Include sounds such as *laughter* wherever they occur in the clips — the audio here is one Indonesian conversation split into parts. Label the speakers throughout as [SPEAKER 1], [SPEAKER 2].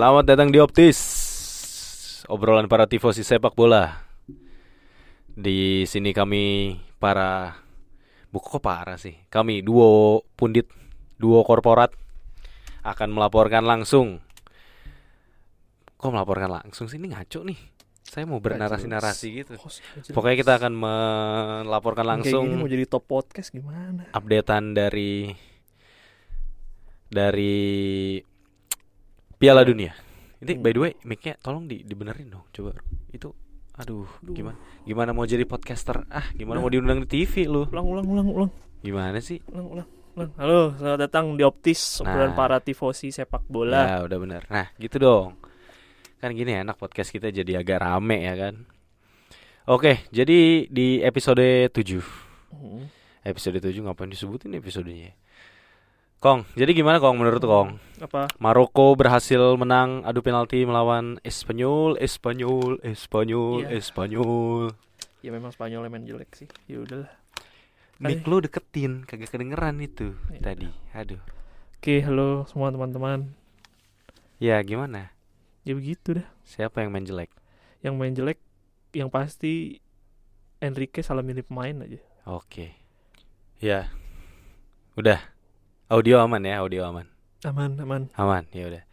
[SPEAKER 1] Selamat datang di Optis. Obrolan para tifosi sepak bola. Di sini kami para Buku kok parah sih? Kami duo pundit Duo korporat Akan melaporkan langsung. Kok melaporkan langsung sih? Ini ngaco nih. Saya mau bernarasi-narasi gitu. Pokoknya kita akan melaporkan langsung
[SPEAKER 2] Kayak gini mau jadi top podcast gimana?
[SPEAKER 1] updatean dari dari Piala Dunia. Ini
[SPEAKER 2] Hmm.
[SPEAKER 1] by the way mic-nya tolong di dibenerin dong coba. Itu aduh,
[SPEAKER 2] Aduh.
[SPEAKER 1] gimana gimana mau jadi podcaster? Ah, gimana
[SPEAKER 2] Udah.
[SPEAKER 1] mau diundang di TV lu?
[SPEAKER 2] Ulang ulang ulang ulang
[SPEAKER 1] Gimana sih?
[SPEAKER 2] ulang ulang. ulang. Halo, selamat datang di Optis, obrolan
[SPEAKER 1] Nah.
[SPEAKER 2] para tifosi sepak bola.
[SPEAKER 1] Ya, udah bener. Nah, gitu dong. Kan gini enak podcast kita jadi agak rame ya kan. Oke, jadi di episode 7
[SPEAKER 2] Hmm.
[SPEAKER 1] Episode 7 ngapain disebutin episodenya? Kong, jadi gimana Kong menurut Kong?
[SPEAKER 2] Apa?
[SPEAKER 1] Maroko berhasil menang adu penalti melawan Espanyol, Espanyol, Espanyol,
[SPEAKER 2] Iya.
[SPEAKER 1] Espanyol.
[SPEAKER 2] Ya memang Spanyol main jelek sih. Ya udahlah.
[SPEAKER 1] Mic lu deketin, kagak kedengeran itu
[SPEAKER 2] Iya.
[SPEAKER 1] tadi. Aduh.
[SPEAKER 2] Oke, halo semua teman-teman.
[SPEAKER 1] Ya gimana?
[SPEAKER 2] Ya begitu dah.
[SPEAKER 1] Siapa yang main jelek?
[SPEAKER 2] Yang main jelek yang pasti Enrique salah milih pemain aja.
[SPEAKER 1] Oke. Ya. Udah. Audio aman ya, audio aman.
[SPEAKER 2] Aman, aman.
[SPEAKER 1] Aman, ya udah.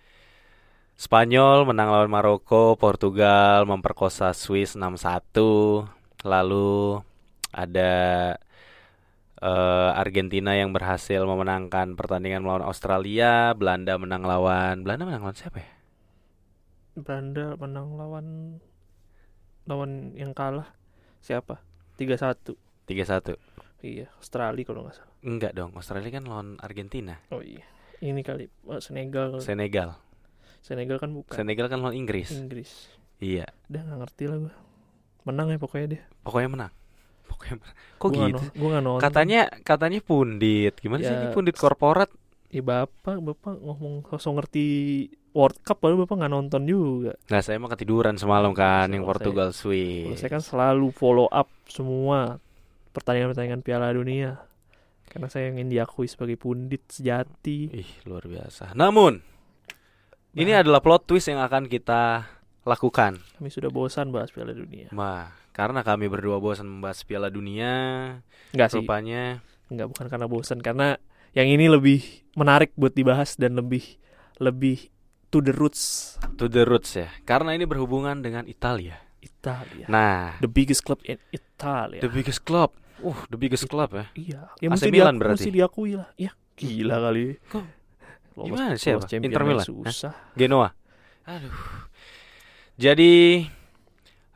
[SPEAKER 1] Spanyol menang lawan Maroko, Portugal memperkosa Swiss 6-1. Lalu ada eh, Argentina yang berhasil memenangkan pertandingan melawan Australia, Belanda menang lawan Belanda menang lawan siapa ya?
[SPEAKER 2] Belanda menang lawan lawan yang kalah siapa? 3-1.
[SPEAKER 1] 3-1.
[SPEAKER 2] Iya, Australia kalau nggak salah.
[SPEAKER 1] Enggak dong, Australia kan lawan Argentina.
[SPEAKER 2] Oh iya. Ini kali eh, Senegal.
[SPEAKER 1] Senegal.
[SPEAKER 2] Senegal kan bukan.
[SPEAKER 1] Senegal kan lawan Inggris.
[SPEAKER 2] Inggris.
[SPEAKER 1] Iya.
[SPEAKER 2] Udah nggak ngerti lah gua. Menang ya pokoknya dia.
[SPEAKER 1] Pokoknya menang. Pokoknya menang. Kok
[SPEAKER 2] Gua nggak
[SPEAKER 1] gitu?
[SPEAKER 2] no- gua nggak nonton.
[SPEAKER 1] Katanya katanya pundit. Gimana sih
[SPEAKER 2] Ya,
[SPEAKER 1] ini pundit korporat?
[SPEAKER 2] Ya bapak, bapak ngomong sosok ngerti World Cup padahal bapak nggak nonton juga.
[SPEAKER 1] Nah, saya mah ketiduran semalam kan yang Portugal Swiss.
[SPEAKER 2] saya kan selalu follow up semua pertandingan-pertandingan Piala Dunia. Karena saya ingin diakui sebagai pundit sejati.
[SPEAKER 1] Ih, luar biasa. Namun, ini
[SPEAKER 2] Nah.
[SPEAKER 1] adalah plot twist yang akan kita lakukan.
[SPEAKER 2] Kami sudah bosan bahas Piala Dunia.
[SPEAKER 1] Nah, karena kami berdua bosan membahas Piala Dunia,
[SPEAKER 2] Enggak sih,
[SPEAKER 1] rupanya
[SPEAKER 2] enggak bukan karena bosan karena yang ini lebih menarik buat dibahas dan lebih lebih to the roots
[SPEAKER 1] to the roots ya. Karena ini berhubungan dengan Italia.
[SPEAKER 2] Italia.
[SPEAKER 1] Nah,
[SPEAKER 2] The biggest club in Italia.
[SPEAKER 1] the biggest club. Uh, the biggest club ya.
[SPEAKER 2] Iya, ya
[SPEAKER 1] AC
[SPEAKER 2] mesti
[SPEAKER 1] Milan
[SPEAKER 2] diaku-
[SPEAKER 1] berarti?
[SPEAKER 2] mesti diakui lah. Ya, gila kali.
[SPEAKER 1] Kok?
[SPEAKER 2] Lolos-
[SPEAKER 1] Gimana
[SPEAKER 2] lolos
[SPEAKER 1] siapa? Inter Milan?
[SPEAKER 2] Susah.
[SPEAKER 1] Genoa. Aduh. Jadi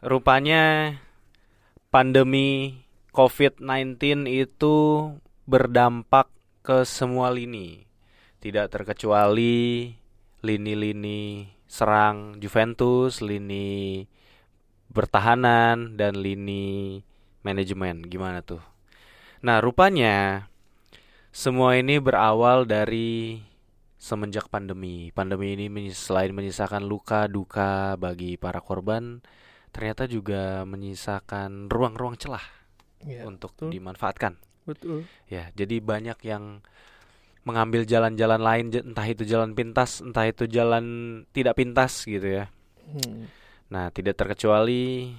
[SPEAKER 1] rupanya pandemi COVID-19 itu berdampak ke semua lini. Tidak terkecuali lini-lini serang Juventus, lini bertahanan dan lini manajemen. Gimana tuh? Nah, rupanya semua ini berawal dari semenjak pandemi. Pandemi ini selain menyisakan luka duka bagi para korban, ternyata juga menyisakan ruang-ruang celah
[SPEAKER 2] Iya,
[SPEAKER 1] untuk
[SPEAKER 2] betul.
[SPEAKER 1] dimanfaatkan.
[SPEAKER 2] betul.
[SPEAKER 1] Ya, jadi banyak yang mengambil jalan-jalan lain, entah itu jalan pintas, entah itu jalan tidak pintas gitu ya.
[SPEAKER 2] Hmm.
[SPEAKER 1] Nah, tidak terkecuali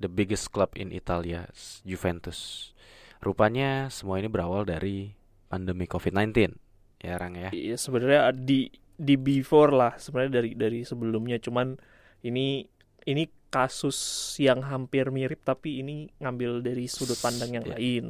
[SPEAKER 1] the biggest club in Italia, Juventus. Rupanya semua ini berawal dari pandemi COVID-19. Ya, Rang ya.
[SPEAKER 2] Iya, sebenarnya di di before lah sebenarnya dari dari sebelumnya cuman ini ini kasus yang hampir mirip tapi ini ngambil dari sudut pandang yang
[SPEAKER 1] Iya.
[SPEAKER 2] lain.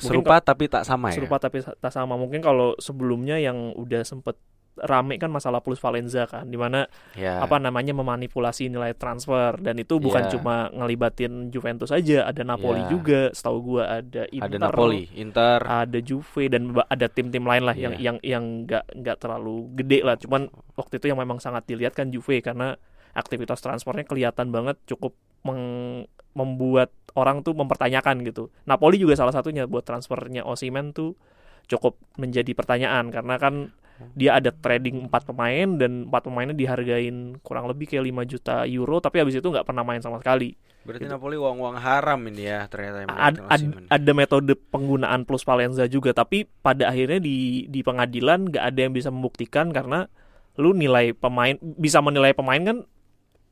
[SPEAKER 1] Serupa tapi tak sama ya.
[SPEAKER 2] Serupa tapi tak sama. Mungkin kalau sebelumnya yang udah sempet rame kan masalah plus Valenza kan di mana
[SPEAKER 1] Ya.
[SPEAKER 2] apa namanya memanipulasi nilai transfer dan itu bukan
[SPEAKER 1] Iya.
[SPEAKER 2] cuma ngelibatin Juventus aja ada Napoli
[SPEAKER 1] Iya.
[SPEAKER 2] juga setahu gua ada Inter
[SPEAKER 1] Ada Napoli, Inter.
[SPEAKER 2] ada Juve dan ada tim-tim lain lah yang
[SPEAKER 1] Iya.
[SPEAKER 2] yang yang nggak nggak terlalu gede lah cuman waktu itu yang memang sangat dilihat kan Juve karena aktivitas transfernya kelihatan banget cukup meng- membuat orang tuh mempertanyakan gitu Napoli juga salah satunya buat transfernya Osimhen tuh cukup menjadi pertanyaan karena kan dia ada trading empat pemain dan empat pemainnya dihargain kurang lebih kayak 5 juta euro tapi habis itu nggak pernah main sama sekali
[SPEAKER 1] Berarti
[SPEAKER 2] Gitu.
[SPEAKER 1] Napoli uang-uang haram ini ya ternyata
[SPEAKER 2] ad, ad- ada metode penggunaan plus Valenza juga tapi pada akhirnya di di pengadilan nggak ada yang bisa membuktikan karena lu nilai pemain bisa menilai pemain kan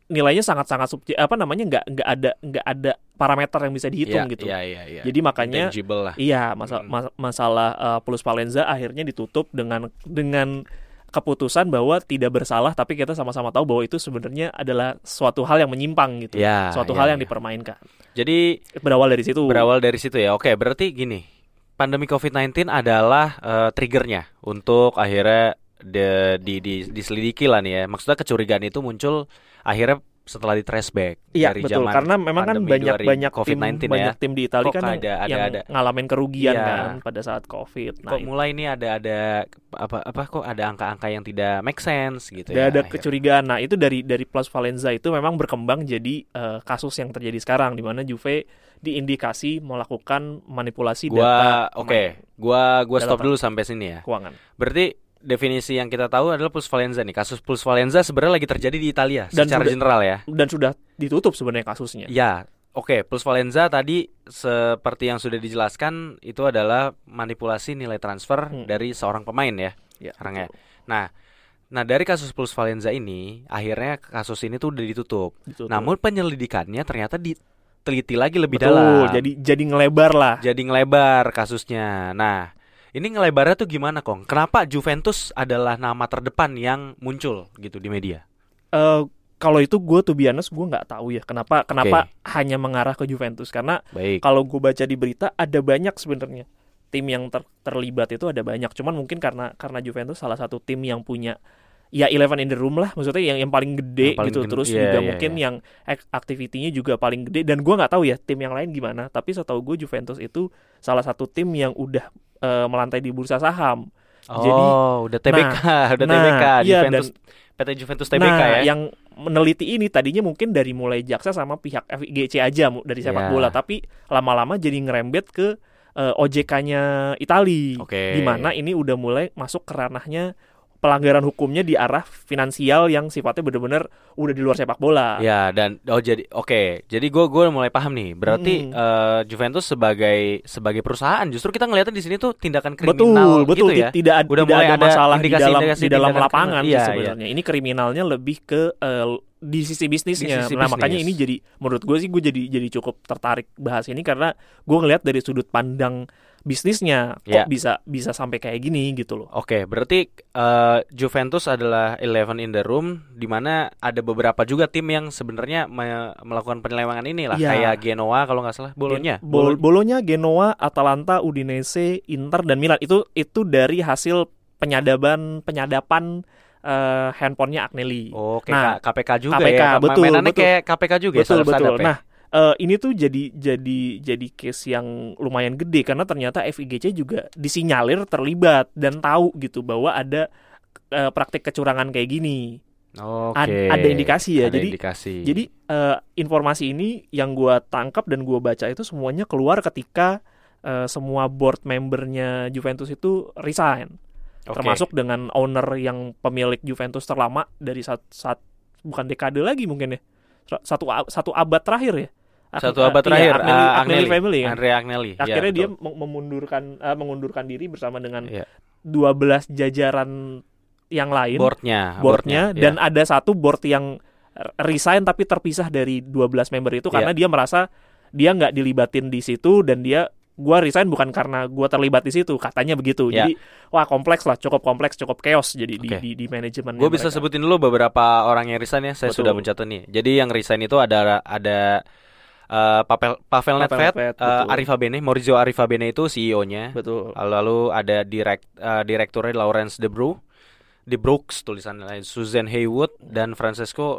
[SPEAKER 2] nilainya sangat-sangat subjek apa namanya nggak nggak ada nggak ada parameter yang bisa dihitung
[SPEAKER 1] Iya,
[SPEAKER 2] gitu.
[SPEAKER 1] Iya, iya, iya.
[SPEAKER 2] Jadi makanya
[SPEAKER 1] Tangible lah.
[SPEAKER 2] Iya, masa-
[SPEAKER 1] Mm.
[SPEAKER 2] mas- masalah uh, Plus Valenza akhirnya ditutup dengan dengan keputusan bahwa tidak bersalah, tapi kita sama-sama tahu bahwa itu sebenarnya adalah suatu hal yang menyimpang gitu,
[SPEAKER 1] Ya,
[SPEAKER 2] suatu
[SPEAKER 1] ya,
[SPEAKER 2] hal yang
[SPEAKER 1] ya.
[SPEAKER 2] dipermainkan.
[SPEAKER 1] Jadi
[SPEAKER 2] Berawal dari situ.
[SPEAKER 1] berawal dari situ ya. Oke, berarti gini. Pandemi COVID-19 adalah eh, triggernya untuk akhirnya de- di, di, diselidiki lah nih ya. Maksudnya kecurigaan itu muncul akhirnya setelah di trace back
[SPEAKER 2] Iya
[SPEAKER 1] dari
[SPEAKER 2] betul
[SPEAKER 1] zaman
[SPEAKER 2] karena memang kan banyak
[SPEAKER 1] 2000
[SPEAKER 2] banyak tim
[SPEAKER 1] COVID-19 ya.
[SPEAKER 2] banyak tim di Italia kan yang,
[SPEAKER 1] ada- ada-
[SPEAKER 2] yang
[SPEAKER 1] ada.
[SPEAKER 2] ngalamin kerugian
[SPEAKER 1] Iya.
[SPEAKER 2] kan pada saat COVID. Nah,
[SPEAKER 1] kok mulai ini ada ada apa apa kok ada angka-angka yang tidak make sense gitu
[SPEAKER 2] ada
[SPEAKER 1] ya.
[SPEAKER 2] ada
[SPEAKER 1] akhirnya.
[SPEAKER 2] kecurigaan. Nah, itu dari dari Plus Valenza itu memang berkembang jadi eh, kasus yang terjadi sekarang di mana Juve diindikasi melakukan manipulasi
[SPEAKER 1] Gua
[SPEAKER 2] data
[SPEAKER 1] oke,
[SPEAKER 2] pemain
[SPEAKER 1] gua gua stop dulu sampai sini ya.
[SPEAKER 2] keuangan.
[SPEAKER 1] Berarti definisi yang kita tahu adalah plus valenza nih. Kasus plus valenza sebenarnya lagi terjadi di Italia
[SPEAKER 2] Dan
[SPEAKER 1] secara
[SPEAKER 2] sudah-
[SPEAKER 1] general ya.
[SPEAKER 2] Dan sudah ditutup sebenarnya kasusnya.
[SPEAKER 1] Ya, oke. Plus valenza tadi seperti yang sudah dijelaskan itu adalah manipulasi nilai transfer
[SPEAKER 2] Hmm.
[SPEAKER 1] dari seorang pemain ya.
[SPEAKER 2] Ya,
[SPEAKER 1] ya.
[SPEAKER 2] betul.
[SPEAKER 1] Nah, nah dari kasus plus valenza ini akhirnya kasus ini tuh udah ditutup.
[SPEAKER 2] Ditutup.
[SPEAKER 1] Namun penyelidikannya ternyata diteliti lagi lebih
[SPEAKER 2] Betul,
[SPEAKER 1] dalam.
[SPEAKER 2] jadi jadi ngelebar lah.
[SPEAKER 1] jadi ngelebar kasusnya. Nah, ini ngelebarnya tuh gimana, Kong? Kenapa Juventus adalah nama terdepan yang muncul gitu di media?
[SPEAKER 2] Eh, kalau itu gue tuh biasa gue nggak tahu ya kenapa kenapa hanya mengarah ke Juventus. Karena kalau gue baca di berita ada banyak sebenarnya. Tim yang ter- terlibat itu ada banyak. Cuman mungkin karena karena Juventus salah satu tim yang punya ya eleven in the room lah maksudnya yang yang paling gede
[SPEAKER 1] Yang paling
[SPEAKER 2] gitu.
[SPEAKER 1] gen-
[SPEAKER 2] terus
[SPEAKER 1] iya,
[SPEAKER 2] juga
[SPEAKER 1] iya,
[SPEAKER 2] mungkin
[SPEAKER 1] iya.
[SPEAKER 2] yang ak- aktivitinya juga paling gede. Dan gue nggak tahu ya tim yang lain gimana. Tapi setahu gue Juventus itu salah satu tim yang udah eh, melantai di bursa saham
[SPEAKER 1] Oh,
[SPEAKER 2] jadi-
[SPEAKER 1] udah TBK, *laughs* udah
[SPEAKER 2] nah,
[SPEAKER 1] TBK
[SPEAKER 2] iya,
[SPEAKER 1] Juventus PT Juventus TBK
[SPEAKER 2] nah,
[SPEAKER 1] ya.
[SPEAKER 2] yang meneliti ini tadinya mungkin dari mulai jaksa sama pihak FIGC aja dari sepak
[SPEAKER 1] Ya.
[SPEAKER 2] bola, tapi lama-lama jadi ngerembet ke eh, OJK-nya Itali,
[SPEAKER 1] Oke.
[SPEAKER 2] di mana ini udah mulai masuk ke ranahnya pelanggaran hukumnya di arah finansial yang sifatnya benar-benar udah di luar sepak bola.
[SPEAKER 1] Ya dan oh jadi oke jadi gue gue mulai paham nih berarti
[SPEAKER 2] Mm-mm.
[SPEAKER 1] eh, Juventus sebagai sebagai perusahaan justru kita ngelihatnya di sini tuh tindakan
[SPEAKER 2] Betul,
[SPEAKER 1] kriminal
[SPEAKER 2] betul.
[SPEAKER 1] gitu ya
[SPEAKER 2] Ti- Tidak ad-
[SPEAKER 1] Udah
[SPEAKER 2] tidak
[SPEAKER 1] mulai
[SPEAKER 2] ada masalah di
[SPEAKER 1] indikasi-
[SPEAKER 2] dalam
[SPEAKER 1] indikasi
[SPEAKER 2] di dalam lapangan
[SPEAKER 1] kriminal.
[SPEAKER 2] sih
[SPEAKER 1] Iya,
[SPEAKER 2] sebenarnya. Ini kriminalnya lebih ke eh, di sisi bisnisnya.
[SPEAKER 1] Di sisi
[SPEAKER 2] nah, makanya
[SPEAKER 1] bisnis.
[SPEAKER 2] ini jadi menurut gue sih gue jadi jadi cukup tertarik bahas ini karena gue ngelihat dari sudut pandang bisnisnya kok
[SPEAKER 1] Iya.
[SPEAKER 2] bisa bisa sampai kayak gini gitu loh.
[SPEAKER 1] Oke, berarti eh, Juventus adalah eleven in the room, di mana ada beberapa juga tim yang sebenarnya me- melakukan penyelewengan ini lah,
[SPEAKER 2] Iya.
[SPEAKER 1] kayak Genoa kalau nggak salah, Bolonya.
[SPEAKER 2] Bol Bolonya, Genoa, Atalanta, Udinese, Inter dan Milan itu itu dari hasil penyadapan penyadapan eh, handphonenya Agnelli.
[SPEAKER 1] Oh,
[SPEAKER 2] Nah,
[SPEAKER 1] KPK juga
[SPEAKER 2] KPK,
[SPEAKER 1] ya,
[SPEAKER 2] betul,
[SPEAKER 1] mainannya
[SPEAKER 2] betul.
[SPEAKER 1] kayak KPK juga ya,
[SPEAKER 2] betul
[SPEAKER 1] sadap-sadap
[SPEAKER 2] betul.
[SPEAKER 1] ya?
[SPEAKER 2] Nah, eh, ini tuh jadi jadi jadi case yang lumayan gede karena ternyata FIGC juga disinyalir terlibat dan tahu gitu bahwa ada eh, praktik kecurangan kayak gini.
[SPEAKER 1] Oke.
[SPEAKER 2] Ad- ada indikasi ya,
[SPEAKER 1] Ada
[SPEAKER 2] jadi-
[SPEAKER 1] indikasi.
[SPEAKER 2] Jadi eh, informasi ini yang gua tangkap dan gua baca itu semuanya keluar ketika eh, semua board membernya Juventus itu resign,
[SPEAKER 1] Oke.
[SPEAKER 2] termasuk dengan owner yang pemilik Juventus terlama dari saat, saat bukan dekade lagi mungkin ya satu satu abad terakhir ya.
[SPEAKER 1] Satu
[SPEAKER 2] eh,
[SPEAKER 1] abad
[SPEAKER 2] iya,
[SPEAKER 1] terakhir
[SPEAKER 2] Agnelli,
[SPEAKER 1] eh,
[SPEAKER 2] Agnelli
[SPEAKER 1] Agnelli,
[SPEAKER 2] family kan.
[SPEAKER 1] Andrea Agnelli. Ya,
[SPEAKER 2] Akhirnya dia
[SPEAKER 1] betul.
[SPEAKER 2] mem- memundurkan eh, mengundurkan diri bersama dengan
[SPEAKER 1] Iya.
[SPEAKER 2] 12 jajaran yang lain
[SPEAKER 1] boardnya,
[SPEAKER 2] boardnya
[SPEAKER 1] boardnya,
[SPEAKER 2] dan
[SPEAKER 1] iya.
[SPEAKER 2] ada satu board yang resign tapi terpisah dari 12 member itu karena
[SPEAKER 1] Iya.
[SPEAKER 2] dia merasa dia nggak dilibatin di situ dan dia gua resign bukan karena gua terlibat di situ katanya begitu
[SPEAKER 1] Iya.
[SPEAKER 2] jadi wah kompleks lah cukup kompleks cukuap chaos jadi di,
[SPEAKER 1] Oke.
[SPEAKER 2] di di manajemen
[SPEAKER 1] Gue bisa sebutin dulu beberapa orang yang resign ya. Saya
[SPEAKER 2] Betul.
[SPEAKER 1] sudah mencatat nih. Jadi yang resign itu ada ada eh, Pavel Pavel Nedved,
[SPEAKER 2] Nedved,
[SPEAKER 1] eh,
[SPEAKER 2] betul.
[SPEAKER 1] Arif Abene, Maurizio Arif Abene itu CEO-nya.
[SPEAKER 2] betul
[SPEAKER 1] Lalu ada direct eh, direkturnya Lawrence De Bru, De Brooks tulisannya lain, Susan Haywood dan Francesco